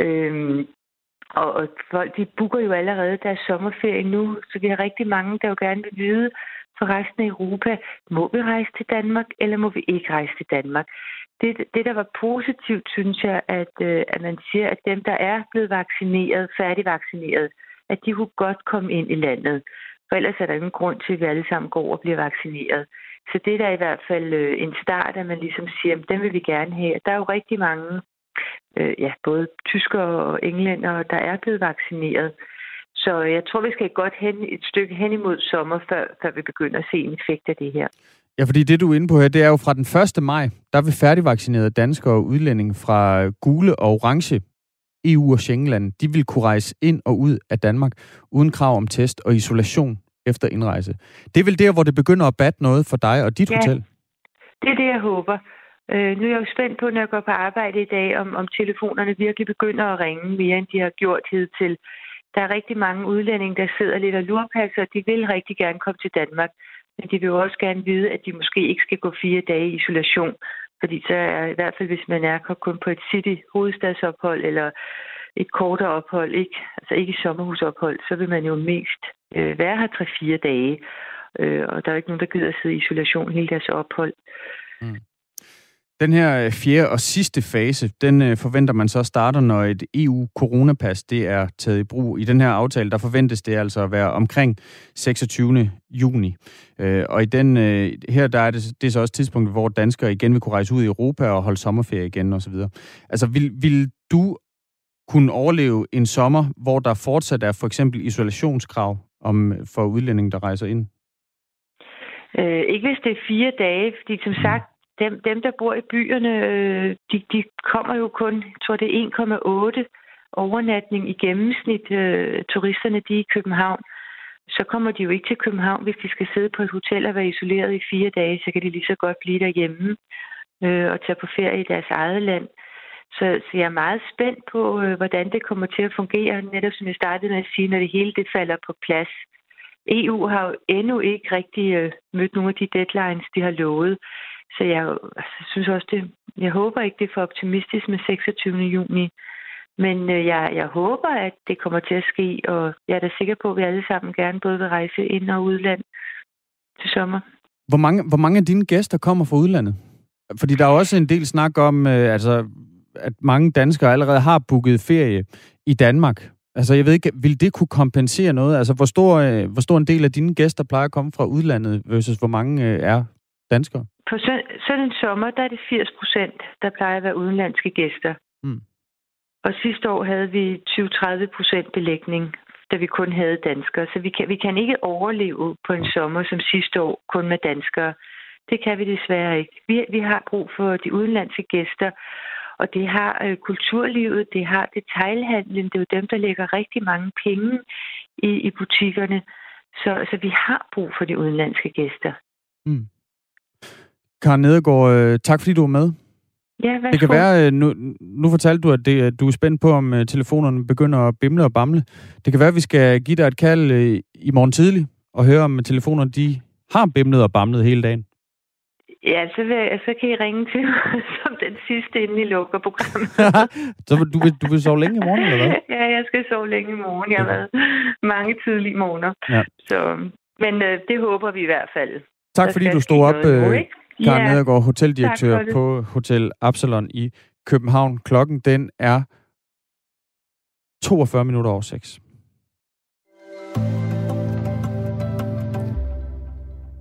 Øhm, og, og folk, de booker jo allerede deres sommerferie nu, så vi har rigtig mange, der jo gerne vil vide for resten af Europa, må vi rejse til Danmark, eller må vi ikke rejse til Danmark? Det, det der var positivt, synes jeg, at, øh, at man siger, at dem, der er blevet vaccineret, færdigvaccineret, at de kunne godt komme ind i landet. For ellers er der ingen grund til, at vi alle sammen går og bliver vaccineret. Så det der er i hvert fald øh, en start, at man ligesom siger, at dem vil vi gerne have. Der er jo rigtig mange øh, ja, både tyskere og englænder, der er blevet vaccineret. Så jeg tror, vi skal godt hen, et stykke hen imod sommer, før, før vi begynder at se en effekt af det her. Ja, fordi det, du er inde på her, det er jo fra den 1. maj, der vil færdigvaccinerede danskere og udlændinge fra gule og orange EU- og Schengenland, de vil kunne rejse ind og ud af Danmark uden krav om test og isolation efter indrejse. Det er vel der, hvor det begynder at batte noget for dig og dit ja, hotel? det er det, jeg håber. Øh, nu er jeg jo spændt på, når jeg går på arbejde i dag, om, om telefonerne virkelig begynder at ringe mere, end de har gjort hidtil. Der er rigtig mange udlændinge, der sidder lidt og lurpasser, de vil rigtig gerne komme til Danmark. Men de vil jo også gerne vide, at de måske ikke skal gå fire dage i isolation. Fordi så er i hvert fald, hvis man er kun på et city hovedstadsophold eller et kortere ophold, ikke, altså ikke sommerhusophold, så vil man jo mest øh, være her tre-fire dage. Øh, og der er ikke nogen, der gider at sidde i isolation hele deres ophold. Mm. Den her øh, fjerde og sidste fase, den øh, forventer man så starter, når et EU-coronapas det er taget i brug. I den her aftale, der forventes det altså at være omkring 26. juni. Øh, og i den her, der er det, det er så også tidspunktet, hvor danskere igen vil kunne rejse ud i Europa og holde sommerferie igen osv. Altså, vil, vil du kunne overleve en sommer, hvor der fortsat er for eksempel isolationskrav om, for udlændinge, der rejser ind? Øh, ikke hvis det er fire dage, fordi som sagt, dem, dem der bor i byerne, øh, de, de kommer jo kun, jeg tror det er 1,8 overnatning i gennemsnit, øh, turisterne de er i København. Så kommer de jo ikke til København, hvis de skal sidde på et hotel og være isoleret i fire dage, så kan de lige så godt blive derhjemme øh, og tage på ferie i deres eget land. Så, så jeg er meget spændt på, øh, hvordan det kommer til at fungere, netop som jeg startede med at sige, når det hele det falder på plads. EU har jo endnu ikke rigtig øh, mødt nogle af de deadlines, de har lovet. Så jeg altså, synes også, det, jeg håber ikke, det er for optimistisk med 26. juni. Men øh, jeg, jeg håber, at det kommer til at ske, og jeg er da sikker på, at vi alle sammen gerne både vil rejse ind og udland til sommer. Hvor mange, hvor mange af dine gæster kommer fra udlandet? Fordi der er også en del snak om, øh, altså, at mange danskere allerede har booket ferie i Danmark. Altså, jeg ved ikke, vil det kunne kompensere noget? Altså, hvor stor, øh, hvor stor en del af dine gæster plejer at komme fra udlandet, versus hvor mange øh, er danskere? På sådan en sommer, der er det 80 procent, der plejer at være udenlandske gæster. Mm. Og sidste år havde vi 20-30 procent belægning, da vi kun havde danskere. Så vi kan, vi kan ikke overleve på en sommer som sidste år kun med danskere. Det kan vi desværre ikke. Vi, vi har brug for de udenlandske gæster, og det har øh, kulturlivet, det har detailhandlen, det er jo dem, der lægger rigtig mange penge i, i butikkerne. Så, så vi har brug for de udenlandske gæster. Mm. Karen Nedergaard, øh, tak fordi du var med. Ja, værsgo. Det kan være, øh, nu, nu fortalte du, at det, du er spændt på, om øh, telefonerne begynder at bimle og bamle. Det kan være, at vi skal give dig et kald øh, i morgen tidlig og høre, om telefonerne de har bimlet og bamlet hele dagen. Ja, så, vil, så kan I ringe til mig som den sidste, inden I lukker programmet. så du vil, du vil sove længe i morgen, eller hvad? ja, jeg skal sove længe i morgen. Jeg har været mange tidlige morgener. Ja. Så, men øh, det håber vi i hvert fald. Tak Der fordi du stod op, øh? Karen Ja, Nedergaard, hoteldirektør på Hotel Absalon i København. Klokken den er 42 minutter over 6.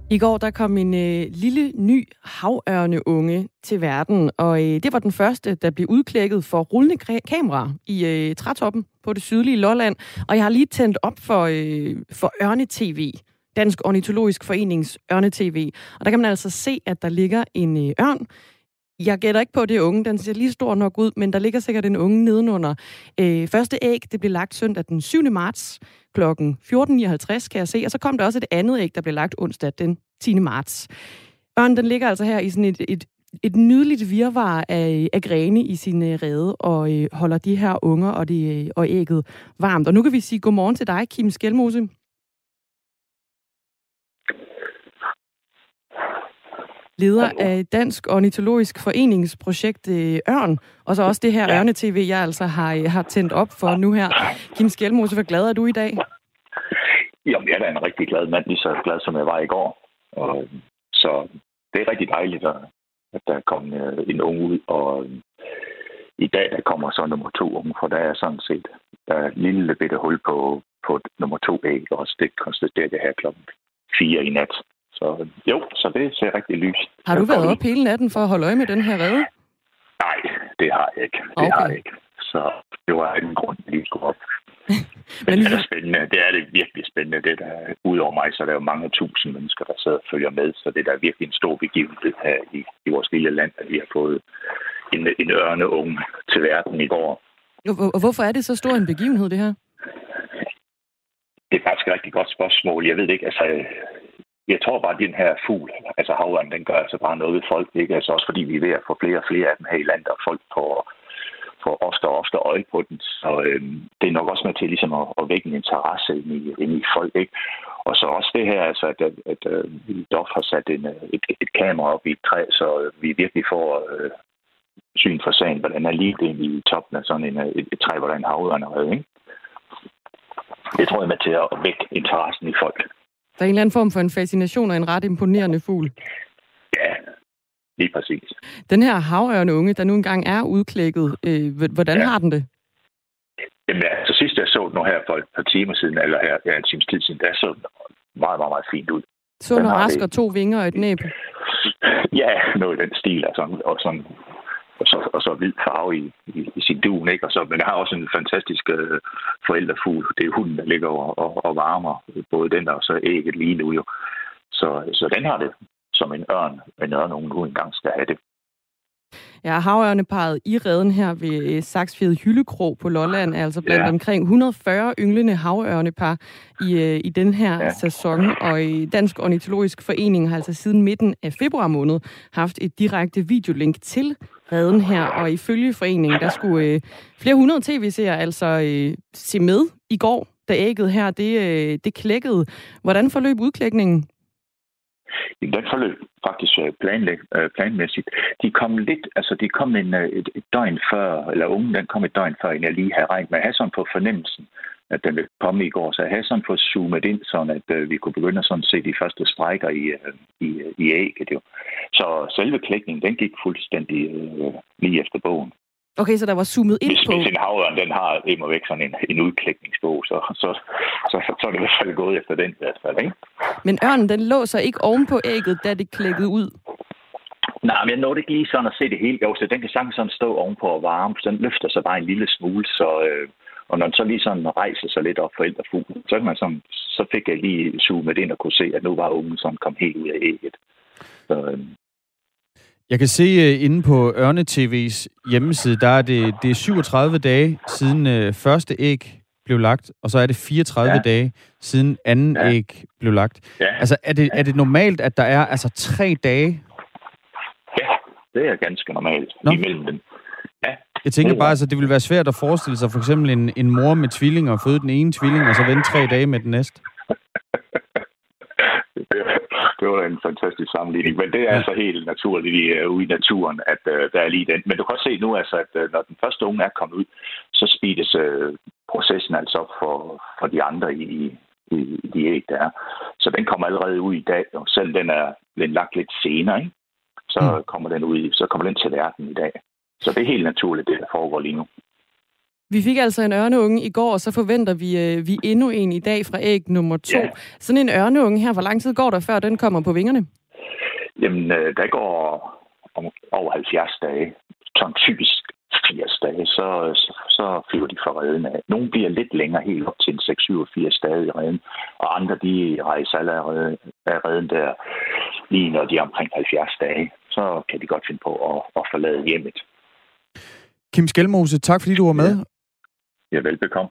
I går der kom en øh, lille ny havørneunge til verden, og øh, det var den første, der blev udklækket for rullende kamera i øh, trætoppen på det sydlige Lolland. Og jeg har lige tændt op for, øh, for Ørne-TV, Dansk Ornitologisk Forenings Ørne-TV. Og der kan man altså se, at der ligger en øh, ørn. Jeg gætter ikke på, at det er unge. Den ser lige stor nok ud, men der ligger sikkert en unge nedenunder. Øh, første æg, det blev lagt søndag den 7. marts kl. 14.59, kan jeg se. Og så kom der også et andet æg, der blev lagt onsdag den 10. marts. Ørnen, den ligger altså her i sådan et, et, et nydeligt virvar af, af grene i sin øh, rede, og øh, holder de her unger og, de, øh, og ægget varmt. Og nu kan vi sige godmorgen til dig, Kim Skelmose. Leder af Dansk Ornitologisk Foreningsprojekt øh, Ørn, og så også det her ja. Ørne-TV, jeg altså har, øh, har tændt op for nu her. Kim Skelmose, hvor glad er du i dag? Jamen, jeg er da en rigtig glad mand, lige så glad som jeg var i går. Og, så det er rigtig dejligt, at, der kom øh, en ung ud, og øh, i dag der kommer så nummer to unge, for der er sådan set der er et lille bitte hul på, på nummer to æg, og det konstaterede jeg her klokken 4 i nat. Så jo, så det ser rigtig lyst. Har du været op hele natten for at holde øje med den her redde? Nej, det har jeg ikke. Det Okay. har jeg ikke. Så det var en grund, at lige skulle op. Men det er spændende. Det er det virkelig spændende. Det der, udover mig, så er der jo mange tusind mennesker, der sidder og følger med. Så det er da virkelig en stor begivenhed her i, i vores lille land, at vi har fået en, en ørneunge til verden i går. Og hvorfor er det så stor en begivenhed, det her? Det er faktisk et rigtig godt spørgsmål. Jeg ved ikke. Altså, jeg tror bare, at den her fugl, altså havørnen, den gør altså bare noget ved folk. Ikke? Altså også fordi vi er ved at få flere og flere af dem her i landet, og folk får, får ofte og ofte øje på den. Så øhm, det er nok også med til ligesom at, at vække en interesse ind i, ind i folk. Ikke? Og så også det her, altså, at, at, at, at vi dog har sat en, øh, et, et kamera op i et træ, så øh, vi virkelig får øh, syn for sagen, hvordan er lige det i toppen af sådan en, et, et træ, hvordan er havørn er ikke? Det tror jeg er med til at vække interessen i folk. Der er en eller anden form for en fascination og en ret imponerende fugl. Ja, lige præcis. Den her havørneunge, der nu engang er udklækket, øh, hvordan ja. har den det? Jamen, altså sidst jeg så den nu her for et par timer siden, eller her ja, en times tid siden, der så den meget, meget, meget fint ud. Sund Den rask og to vinger og et næb. Ja, noget i den stil, og sådan, og sådan, og så, og så vild farve i, i, i sin dun, ikke? Og så, men jeg har også en fantastisk øh, forældrefugl. Det er hunden, der ligger og, og, og varmer både den og så ægget lige nu jo. Så, så den har det som en ørn, en ørn, nogen nu engang skal have det. Ja, havørneparet i redden her ved Saksfjede Hyldekro på Lolland er altså blandt ja. omkring 140 ynglende havørnepar i, øh, i den her ja. sæson. Og Dansk Ornitologisk Forening har altså siden midten af februar måned haft et direkte videolink til redden her. Og ifølge foreningen, der skulle øh, flere hundrede tv-seere altså øh, se med i går, da ægget her det, øh, det klækkede. Hvordan forløb udklækningen? Den forløb øh, faktisk øh, planlæg, øh, planmæssigt. De kom lidt, altså de kom en, et, et døgn før, eller ungen den kom et døgn før, end jeg lige havde regnet med. Jeg havde sådan på fornemmelsen, at den ville komme i går, så jeg havde sådan fået zoomet ind, sådan at øh, vi kunne begynde at sådan se de første sprækker i, øh, i, i ægget. Jo. Så selve klækningen, den gik fuldstændig øh, lige efter bogen. Okay, så der var zoomet ind hvis, på... Hvis en havørn, den har immer væk sådan en, en udklækningsbog, så, så, så, så, så er det i hvert fald gået efter den i hvert fald, ikke? Men ørnen, den lå så ikke oven på ægget, da det klækkede ud? Nej, men jeg nåede ikke lige sådan at se det hele. Jo, så den kan sagtens sådan stå ovenpå og varme, så den løfter sig bare en lille smule, så... Øh, og når den så lige sådan rejser sig lidt op for forældrefuglen, så, kan man sådan, så fik jeg lige zoomet ind og kunne se, at nu var ungen sådan kom helt ud af ægget. Så, øh, jeg kan se uh, inde på Ørne TV's hjemmeside, der er det, det er 37 dage siden uh, første æg blev lagt, og så er det 34 ja. dage siden anden ja. æg blev lagt. Ja. Altså, er det, er det normalt, at der er altså tre dage? Ja, det er ganske normalt Nå. imellem dem. Ja. Jeg tænker bare, at altså, det ville være svært at forestille sig for eksempel en, en mor med tvillinger, føde den ene tvilling, og så vente tre dage med den næste. det var en fantastisk sammenligning. Men det er ja. altså helt naturligt uh, ude i naturen, at uh, der er lige den. Men du kan også se nu, altså, at uh, når den første unge er kommet ud, så speedes uh, processen altså op for, for de andre i, i, i de æg, der er. Så den kommer allerede ud i dag, og selv den er den lagt lidt senere, ikke? så mm. kommer den ud, så kommer den til verden i dag. Så det er helt naturligt, det der foregår lige nu. Vi fik altså en ørneunge i går, og så forventer vi, øh, vi endnu en i dag fra æg nummer to. Ja. Sådan en ørneunge her, hvor lang tid går der, før den kommer på vingerne? Jamen, øh, der går om, over 70 dage. Sådan typisk 80 dage, så, så, så flyver de fra redden af. Nogle bliver lidt længere, helt op til en 6-87 dage i redden, og andre de rejser allerede af redden der, lige når de er omkring 70 dage. Så kan de godt finde på at, at forlade hjemmet. Kim Skelmose, tak fordi du var med. Ja, velbekomme.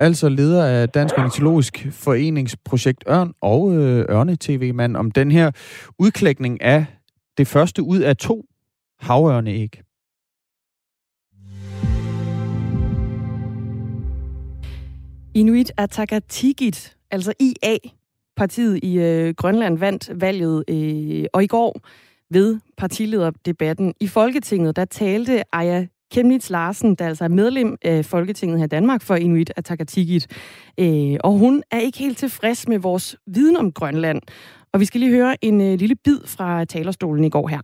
Altså leder af Dansk Ornitologisk Foreningsprojekt Ørn og øh, Ørne-TV-mand om den her udklækning af det første ud af to havørneæg. Inuit Ataqatigiit, altså IA, partiet i øh, Grønland vandt valget, øh, og i går ved partilederdebatten i Folketinget, der talte Aya Kemnitz Larsen, der altså er medlem af Folketinget her i Danmark for Inuit Atakatikit. Øh, og hun er ikke helt tilfreds med vores viden om Grønland. Og vi skal lige høre en øh, lille bid fra talerstolen i går her.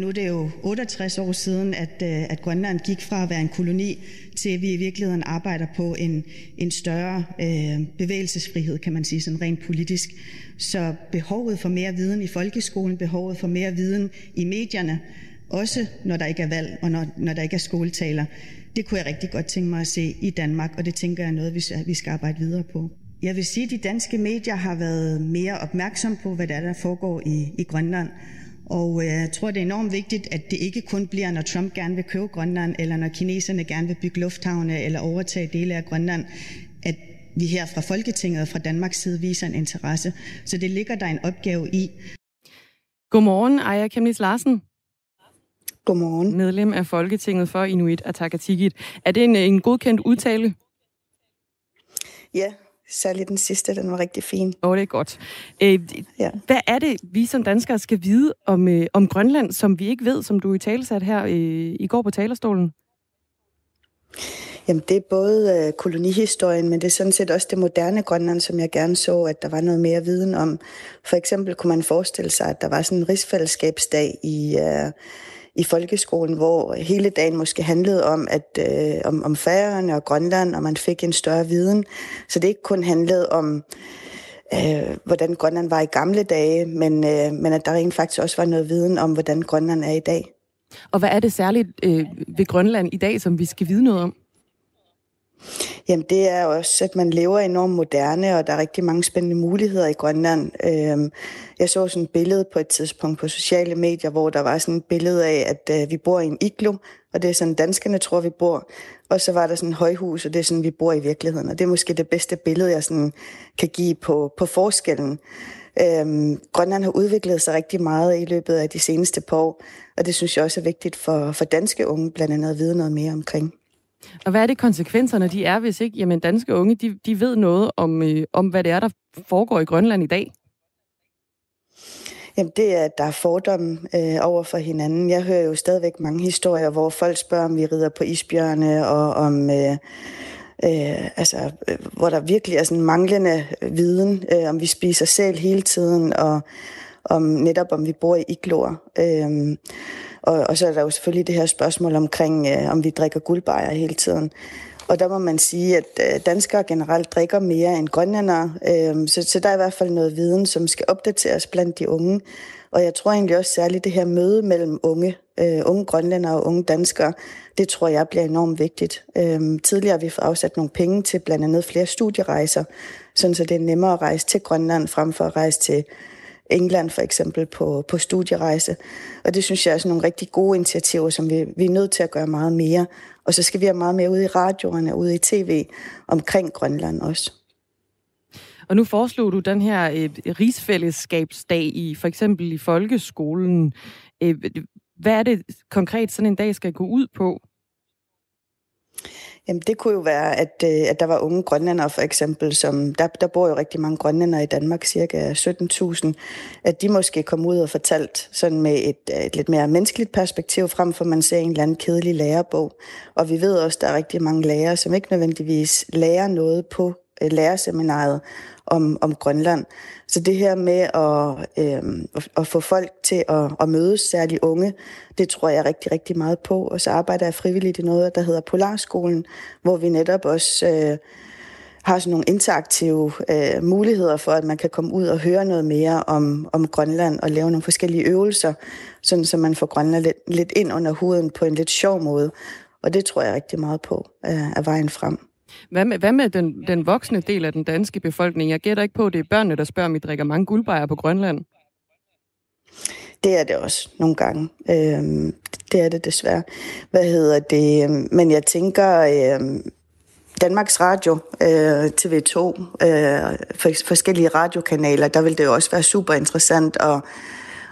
Nu er det jo 68 år siden, at, øh, at Grønland gik fra at være en koloni til, at vi i virkeligheden arbejder på en, en større øh, bevægelsesfrihed, kan man sige, sådan rent politisk. Så behovet for mere viden i folkeskolen, behovet for mere viden i medierne, også når der ikke er valg og når, når der ikke er skoletaler. Det kunne jeg rigtig godt tænke mig at se i Danmark, og det tænker jeg er noget, vi skal arbejde videre på. Jeg vil sige, at de danske medier har været mere opmærksom på, hvad der, er, der foregår i, i Grønland. Og øh, jeg tror, det er enormt vigtigt, at det ikke kun bliver, når Trump gerne vil købe Grønland, eller når kineserne gerne vil bygge lufthavne eller overtage dele af Grønland, at vi her fra Folketinget og fra Danmarks side viser en interesse. Så det ligger der en opgave i. Godmorgen, Aya Kemnis Larsen. Godmorgen. Medlem af Folketinget for Inuit Ataqatigiit. Er det en, en godkendt udtale? Ja, særligt den sidste, den var rigtig fin. Åh, oh, det er godt. Øh, ja. Hvad er det, vi som danskere skal vide om, øh, om Grønland, som vi ikke ved, som du i talesat her øh, i går på talerstolen? Jamen, det er både øh, kolonihistorien, men det er sådan set også det moderne Grønland, som jeg gerne så, at der var noget mere viden om. For eksempel kunne man forestille sig, at der var sådan en rigsfællesskabsdag i... Øh, i folkeskolen, hvor hele dagen måske handlede om, at, øh, om, om Færøerne og Grønland, og man fik en større viden. Så det ikke kun handlede om, øh, hvordan Grønland var i gamle dage, men, øh, men at der rent faktisk også var noget viden om, hvordan Grønland er i dag. Og hvad er det særligt øh, ved Grønland i dag, som vi skal vide noget om? Jamen det er også, at man lever enormt moderne, og der er rigtig mange spændende muligheder i Grønland. Øhm, jeg så sådan et billede på et tidspunkt på sociale medier, hvor der var sådan et billede af, at øh, vi bor i en iglo, og det er sådan, danskerne tror, vi bor. Og så var der sådan et højhus, og det er sådan, vi bor i virkeligheden. Og det er måske det bedste billede, jeg sådan kan give på, på forskellen. Øhm, Grønland har udviklet sig rigtig meget i løbet af de seneste par år, og det synes jeg også er vigtigt for, for danske unge blandt andet at vide noget mere omkring. Og hvad er det konsekvenserne de er, hvis ikke jamen, danske unge de, de ved noget om, øh, om, hvad det er, der foregår i Grønland i dag? Jamen det er, at der er fordomme øh, over for hinanden. Jeg hører jo stadigvæk mange historier, hvor folk spørger, om vi rider på isbjørne, og om... Øh, øh, altså, øh, hvor der virkelig er sådan manglende viden, øh, om vi spiser selv hele tiden, og om netop om vi bor i igloer. Øhm, og, og så er der jo selvfølgelig det her spørgsmål omkring, øh, om vi drikker guldbejer hele tiden. Og der må man sige, at øh, danskere generelt drikker mere end grønlændere. Øh, så, så der er i hvert fald noget viden, som skal opdateres blandt de unge. Og jeg tror egentlig også særligt det her møde mellem unge, øh, unge grønlændere og unge danskere, det tror jeg bliver enormt vigtigt. Øh, tidligere har vi fået afsat nogle penge til blandt andet flere studierejser, sådan så det er nemmere at rejse til Grønland frem for at rejse til England for eksempel på, på studierejse. Og det synes jeg er sådan nogle rigtig gode initiativer, som vi, vi er nødt til at gøre meget mere. Og så skal vi have meget mere ud i radioerne, ude i tv omkring Grønland også. Og nu foreslog du den her øh, rigsfællesskabsdag i for eksempel i folkeskolen. Øh, hvad er det konkret sådan en dag skal gå ud på? Jamen, det kunne jo være, at, øh, at der var unge grønlændere for eksempel, som der, der bor jo rigtig mange grønlændere i Danmark, cirka 17.000, at de måske kom ud og fortalt sådan med et, øh, et lidt mere menneskeligt perspektiv, frem for man ser en eller anden kedelig lærebog. Og vi ved også, at der er rigtig mange lærere, som ikke nødvendigvis lærer noget på Øh, lærerseminaret om, om Grønland. Så det her med at, øh, at få folk til at, at mødes, særligt unge, det tror jeg rigtig, rigtig meget på. Og så arbejder jeg frivilligt i noget, der hedder Polarskolen, hvor vi netop også øh, har sådan nogle interaktive øh, muligheder for, at man kan komme ud og høre noget mere om, om Grønland og lave nogle forskellige øvelser, sådan så man får Grønland lidt, lidt ind under huden på en lidt sjov måde. Og det tror jeg rigtig meget på øh, er vejen frem. Hvad med, hvad med den, den voksne del af den danske befolkning? Jeg gætter ikke på, at det er børnene, der spørger, om I drikker mange guldbejer på Grønland. Det er det også nogle gange. Øhm, det er det desværre. Hvad hedder det? Men jeg tænker, øhm, Danmarks Radio, øh, TV2, øh, for, forskellige radiokanaler, der vil det jo også være super interessant at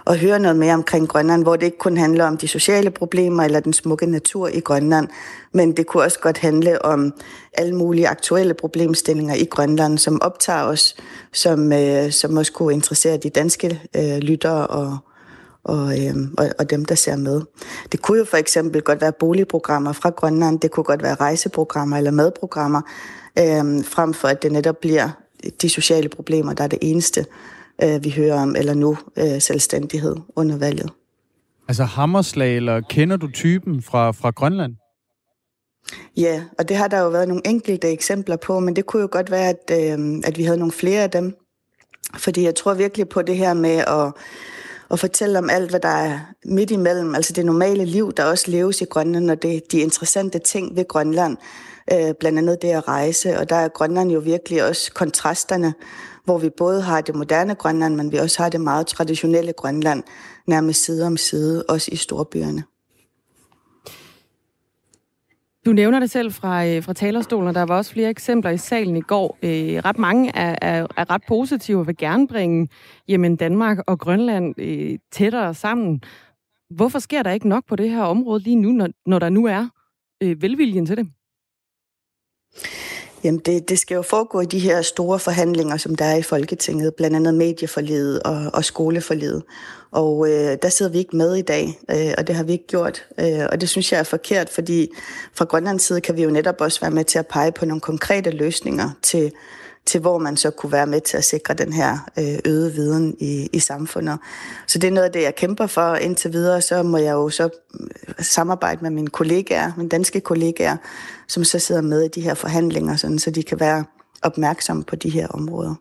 at høre noget mere omkring Grønland, hvor det ikke kun handler om de sociale problemer eller den smukke natur i Grønland, men det kunne også godt handle om alle mulige aktuelle problemstillinger i Grønland, som optager os, som, øh, som også kunne interessere de danske øh, lyttere og, og, øh, og, og dem, der ser med. Det kunne jo for eksempel godt være boligprogrammer fra Grønland, det kunne godt være rejseprogrammer eller madprogrammer, øh, frem for at det netop bliver de sociale problemer, der er det eneste øh, vi hører om, eller nu øh, selvstændighed under valget. Altså hammerslag, eller kender du typen fra, fra Grønland? Ja, og det har der jo været nogle enkelte eksempler på, men det kunne jo godt være, at, øh, at vi havde nogle flere af dem. Fordi jeg tror virkelig på det her med at, at fortælle om alt, hvad der er midt imellem. Altså det normale liv, der også leves i Grønland, og det, de interessante ting ved Grønland. Øh, blandt andet det at rejse, og der er Grønland jo virkelig også kontrasterne hvor vi både har det moderne Grønland, men vi også har det meget traditionelle Grønland, nærmest side om side, også i storbyerne. Du nævner det selv fra, øh, fra talerstolen, og der var også flere eksempler i salen i går. Øh, ret mange er, er, er ret positive og vil gerne bringe jamen Danmark og Grønland øh, tættere sammen. Hvorfor sker der ikke nok på det her område lige nu, når, når der nu er øh, velviljen til det? Jamen det, det skal jo foregå i de her store forhandlinger, som der er i Folketinget, blandt andet medieforledet og, og skoleforledet. Og øh, der sidder vi ikke med i dag, øh, og det har vi ikke gjort. Øh, og det synes jeg er forkert, fordi fra Grønlands side kan vi jo netop også være med til at pege på nogle konkrete løsninger til, til hvor man så kunne være med til at sikre den her øh, øgede viden i, i samfundet. Så det er noget af det, jeg kæmper for indtil videre. Så må jeg jo så øh, samarbejde med mine kollegaer, mine danske kollegaer, som så sidder med i de her forhandlinger, sådan, så de kan være opmærksomme på de her områder.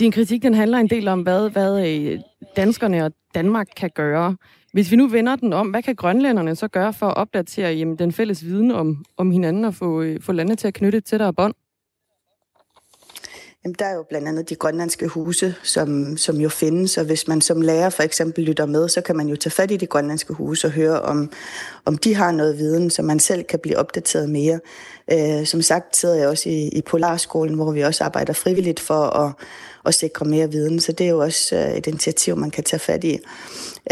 Din kritik den handler en del om, hvad, hvad øh, danskerne og Danmark kan gøre. Hvis vi nu vender den om, hvad kan grønlænderne så gøre for at opdatere jamen, den fælles viden om, om hinanden og få, øh, få landet til at knytte et tættere bånd? Jamen, der er jo blandt andet de grønlandske huse, som, som jo findes, og hvis man som lærer for eksempel lytter med, så kan man jo tage fat i de grønlandske huse og høre, om, om de har noget viden, så man selv kan blive opdateret mere. Øh, som sagt sidder jeg også i, i Polarskolen, hvor vi også arbejder frivilligt for at, at sikre mere viden, så det er jo også øh, et initiativ, man kan tage fat i.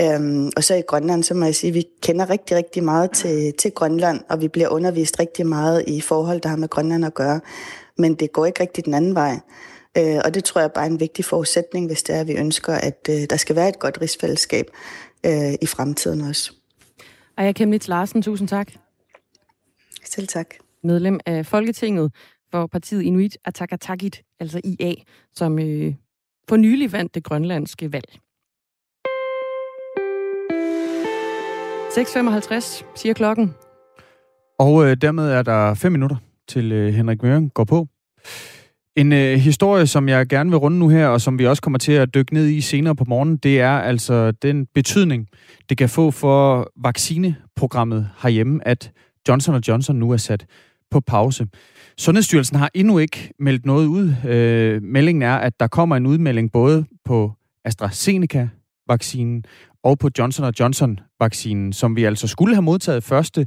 Øhm, og så i Grønland, så må jeg sige, at vi kender rigtig, rigtig meget til, til Grønland, og vi bliver undervist rigtig meget i forhold, der har med Grønland at gøre men det går ikke rigtig den anden vej. Øh, og det tror jeg bare er en vigtig forudsætning, hvis det er, at vi ønsker, at øh, der skal være et godt rigsfællesskab øh, i fremtiden også. Aya Kemnitz Larsen, tusind tak. Selv tak. Medlem af Folketinget for partiet Inuit Ataqatigiit, altså IA, som øh, for nylig vandt det grønlandske valg. 6.55 siger klokken. Og øh, dermed er der fem minutter til øh, Henrik Møring går på. En øh, historie, som jeg gerne vil runde nu her, og som vi også kommer til at dykke ned i senere på morgen, det er altså den betydning, det kan få for vaccineprogrammet herhjemme, at Johnson Johnson nu er sat på pause. Sundhedsstyrelsen har endnu ikke meldt noget ud. Øh, meldingen er, at der kommer en udmelding både på AstraZeneca-vaccinen og på Johnson Johnson-vaccinen, som vi altså skulle have modtaget første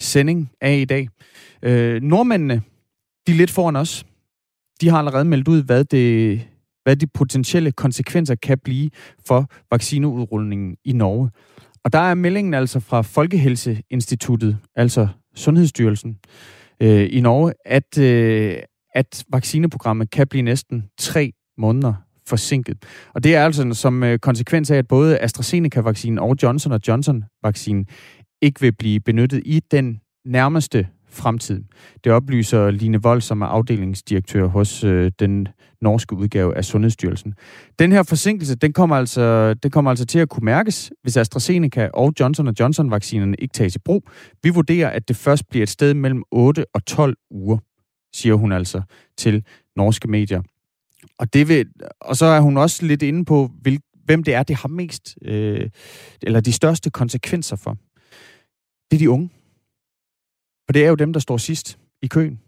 sending af i dag. Øh, nordmændene, de er lidt foran os. De har allerede meldt ud, hvad, det, hvad de potentielle konsekvenser kan blive for vaccineudrulningen i Norge. Og der er meldingen altså fra Folkehelseinstituttet, altså Sundhedsstyrelsen øh, i Norge, at, øh, at vaccineprogrammet kan blive næsten tre måneder forsinket. Og det er altså som øh, konsekvens af, at både AstraZeneca-vaccinen og Johnson Johnson-vaccinen ikke vil blive benyttet i den nærmeste fremtid. Det oplyser Line Vold, som er afdelingsdirektør hos øh, den norske udgave af Sundhedsstyrelsen. Den her forsinkelse, den kommer, altså, den kommer altså til at kunne mærkes, hvis AstraZeneca og Johnson Johnson-vaccinerne ikke tages i brug. Vi vurderer, at det først bliver et sted mellem 8 og 12 uger, siger hun altså til norske medier. Og, det vil, og så er hun også lidt inde på, hvil, hvem det er, det har mest, øh, eller de største konsekvenser for. Det er de unge. For det er jo dem, der står sidst i køen.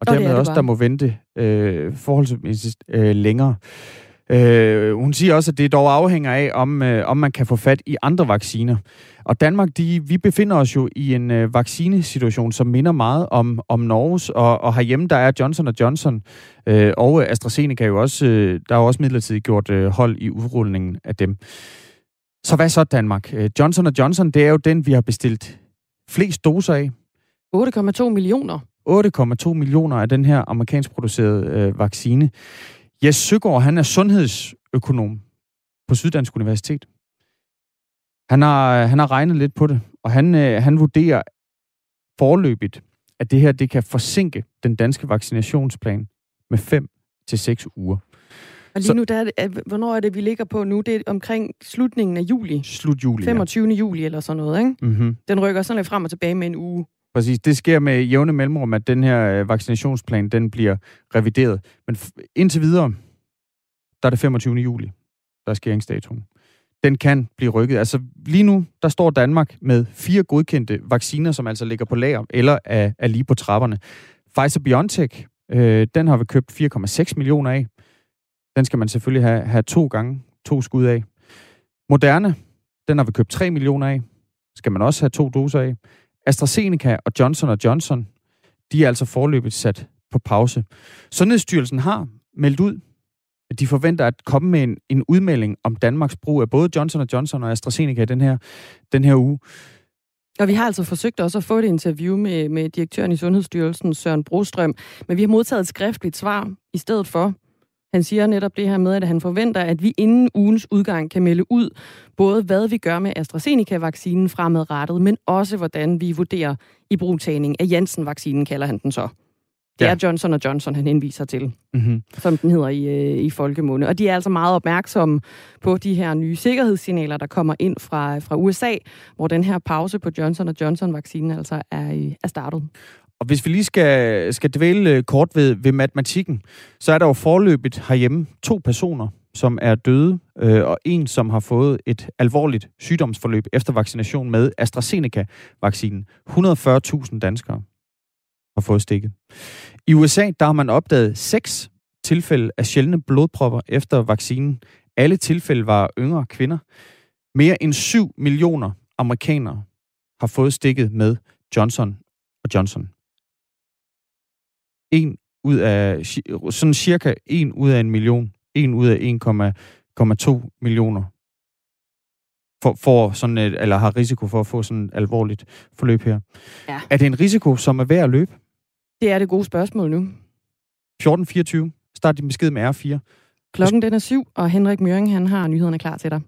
Og dermed det det også, bare. der må vente øh, forholdsvis øh, længere. Øh, hun siger også, at det dog afhænger af, om, øh, om man kan få fat i andre vacciner. Og Danmark, de, vi befinder os jo i en øh, vaccinesituation, som minder meget om, om Norges, og, og herhjemme der er Johnson Johnson øh, og AstraZeneca jo også, øh, der er jo også midlertidigt gjort øh, hold i udrulningen af dem. Så hvad så Danmark? Øh, Johnson Johnson, det er jo den, vi har bestilt flest doser af. 8,2 millioner. 8,2 millioner af den her amerikansk producerede øh, vaccine. Jes Søgaard, han er sundhedsøkonom på Syddansk Universitet. Han har, han har regnet lidt på det, og han, øh, han vurderer forløbigt, at det her det kan forsinke den danske vaccinationsplan med 5 til 6 uger. Og lige nu, der er det, hvornår er det, vi ligger på nu? Det er omkring slutningen af juli. Slut juli, 25. Ja. juli eller sådan noget, ikke? Mm-hmm. Den rykker sådan lidt frem og tilbage med en uge. Præcis. Det sker med jævne mellemrum, at den her øh, vaccinationsplan, den bliver revideret. Men indtil videre, der er det 25. juli, der er skæringsdatoen. Den kan blive rykket. Altså lige nu, der står Danmark med fire godkendte vacciner, som altså ligger på lager, eller er, er lige på trapperne. Pfizer-BioNTech, øh, den har vi købt 4,6 millioner af. Den skal man selvfølgelig have, have to gange, to skud af. Moderne, den har vi købt 3 millioner af. Skal man også have to doser af. AstraZeneca og Johnson Johnson, de er altså forløbet sat på pause. Sundhedsstyrelsen har meldt ud, at de forventer at komme med en, en udmelding om Danmarks brug af både Johnson Johnson og AstraZeneca den her, den her uge. Og vi har altså forsøgt også at få et interview med, med direktøren i Sundhedsstyrelsen, Søren Brostrøm, men vi har modtaget et skriftligt svar i stedet for. Han siger netop det her med, at han forventer, at vi inden ugens udgang kan melde ud, både hvad vi gør med AstraZeneca-vaccinen fremadrettet, men også hvordan vi vurderer i brugtagning af Janssen-vaccinen, kalder han den så. Det ja. er Johnson Johnson, han henviser til, mm-hmm. som den hedder i, øh, i folkemunde. Og de er altså meget opmærksomme på de her nye sikkerhedssignaler, der kommer ind fra, fra USA, hvor den her pause på Johnson Johnson-vaccinen altså er, er startet. Og hvis vi lige skal, skal dvæle øh, kort ved, ved matematikken, så er der jo forløbet herhjemme to personer, som er døde, øh, og en, som har fået et alvorligt sygdomsforløb efter vaccination med AstraZeneca-vaccinen. 140.000 danskere har fået stikket. I USA, der har man opdaget seks tilfælde af sjældne blodpropper efter vaccinen. Alle tilfælde var yngre kvinder. Mere end 7 millioner amerikanere har fået stikket med Johnson og Johnson. En ud af, sådan cirka en ud af en million, en ud af 1,2 millioner for, for sådan et, eller har risiko for at få sådan et alvorligt forløb her. Ja. Er det en risiko, som er værd at løbe? Det er det gode spørgsmål nu. 14.24. Start din besked med R4. Klokken den er syv, og Henrik Møring han har nyhederne klar til dig.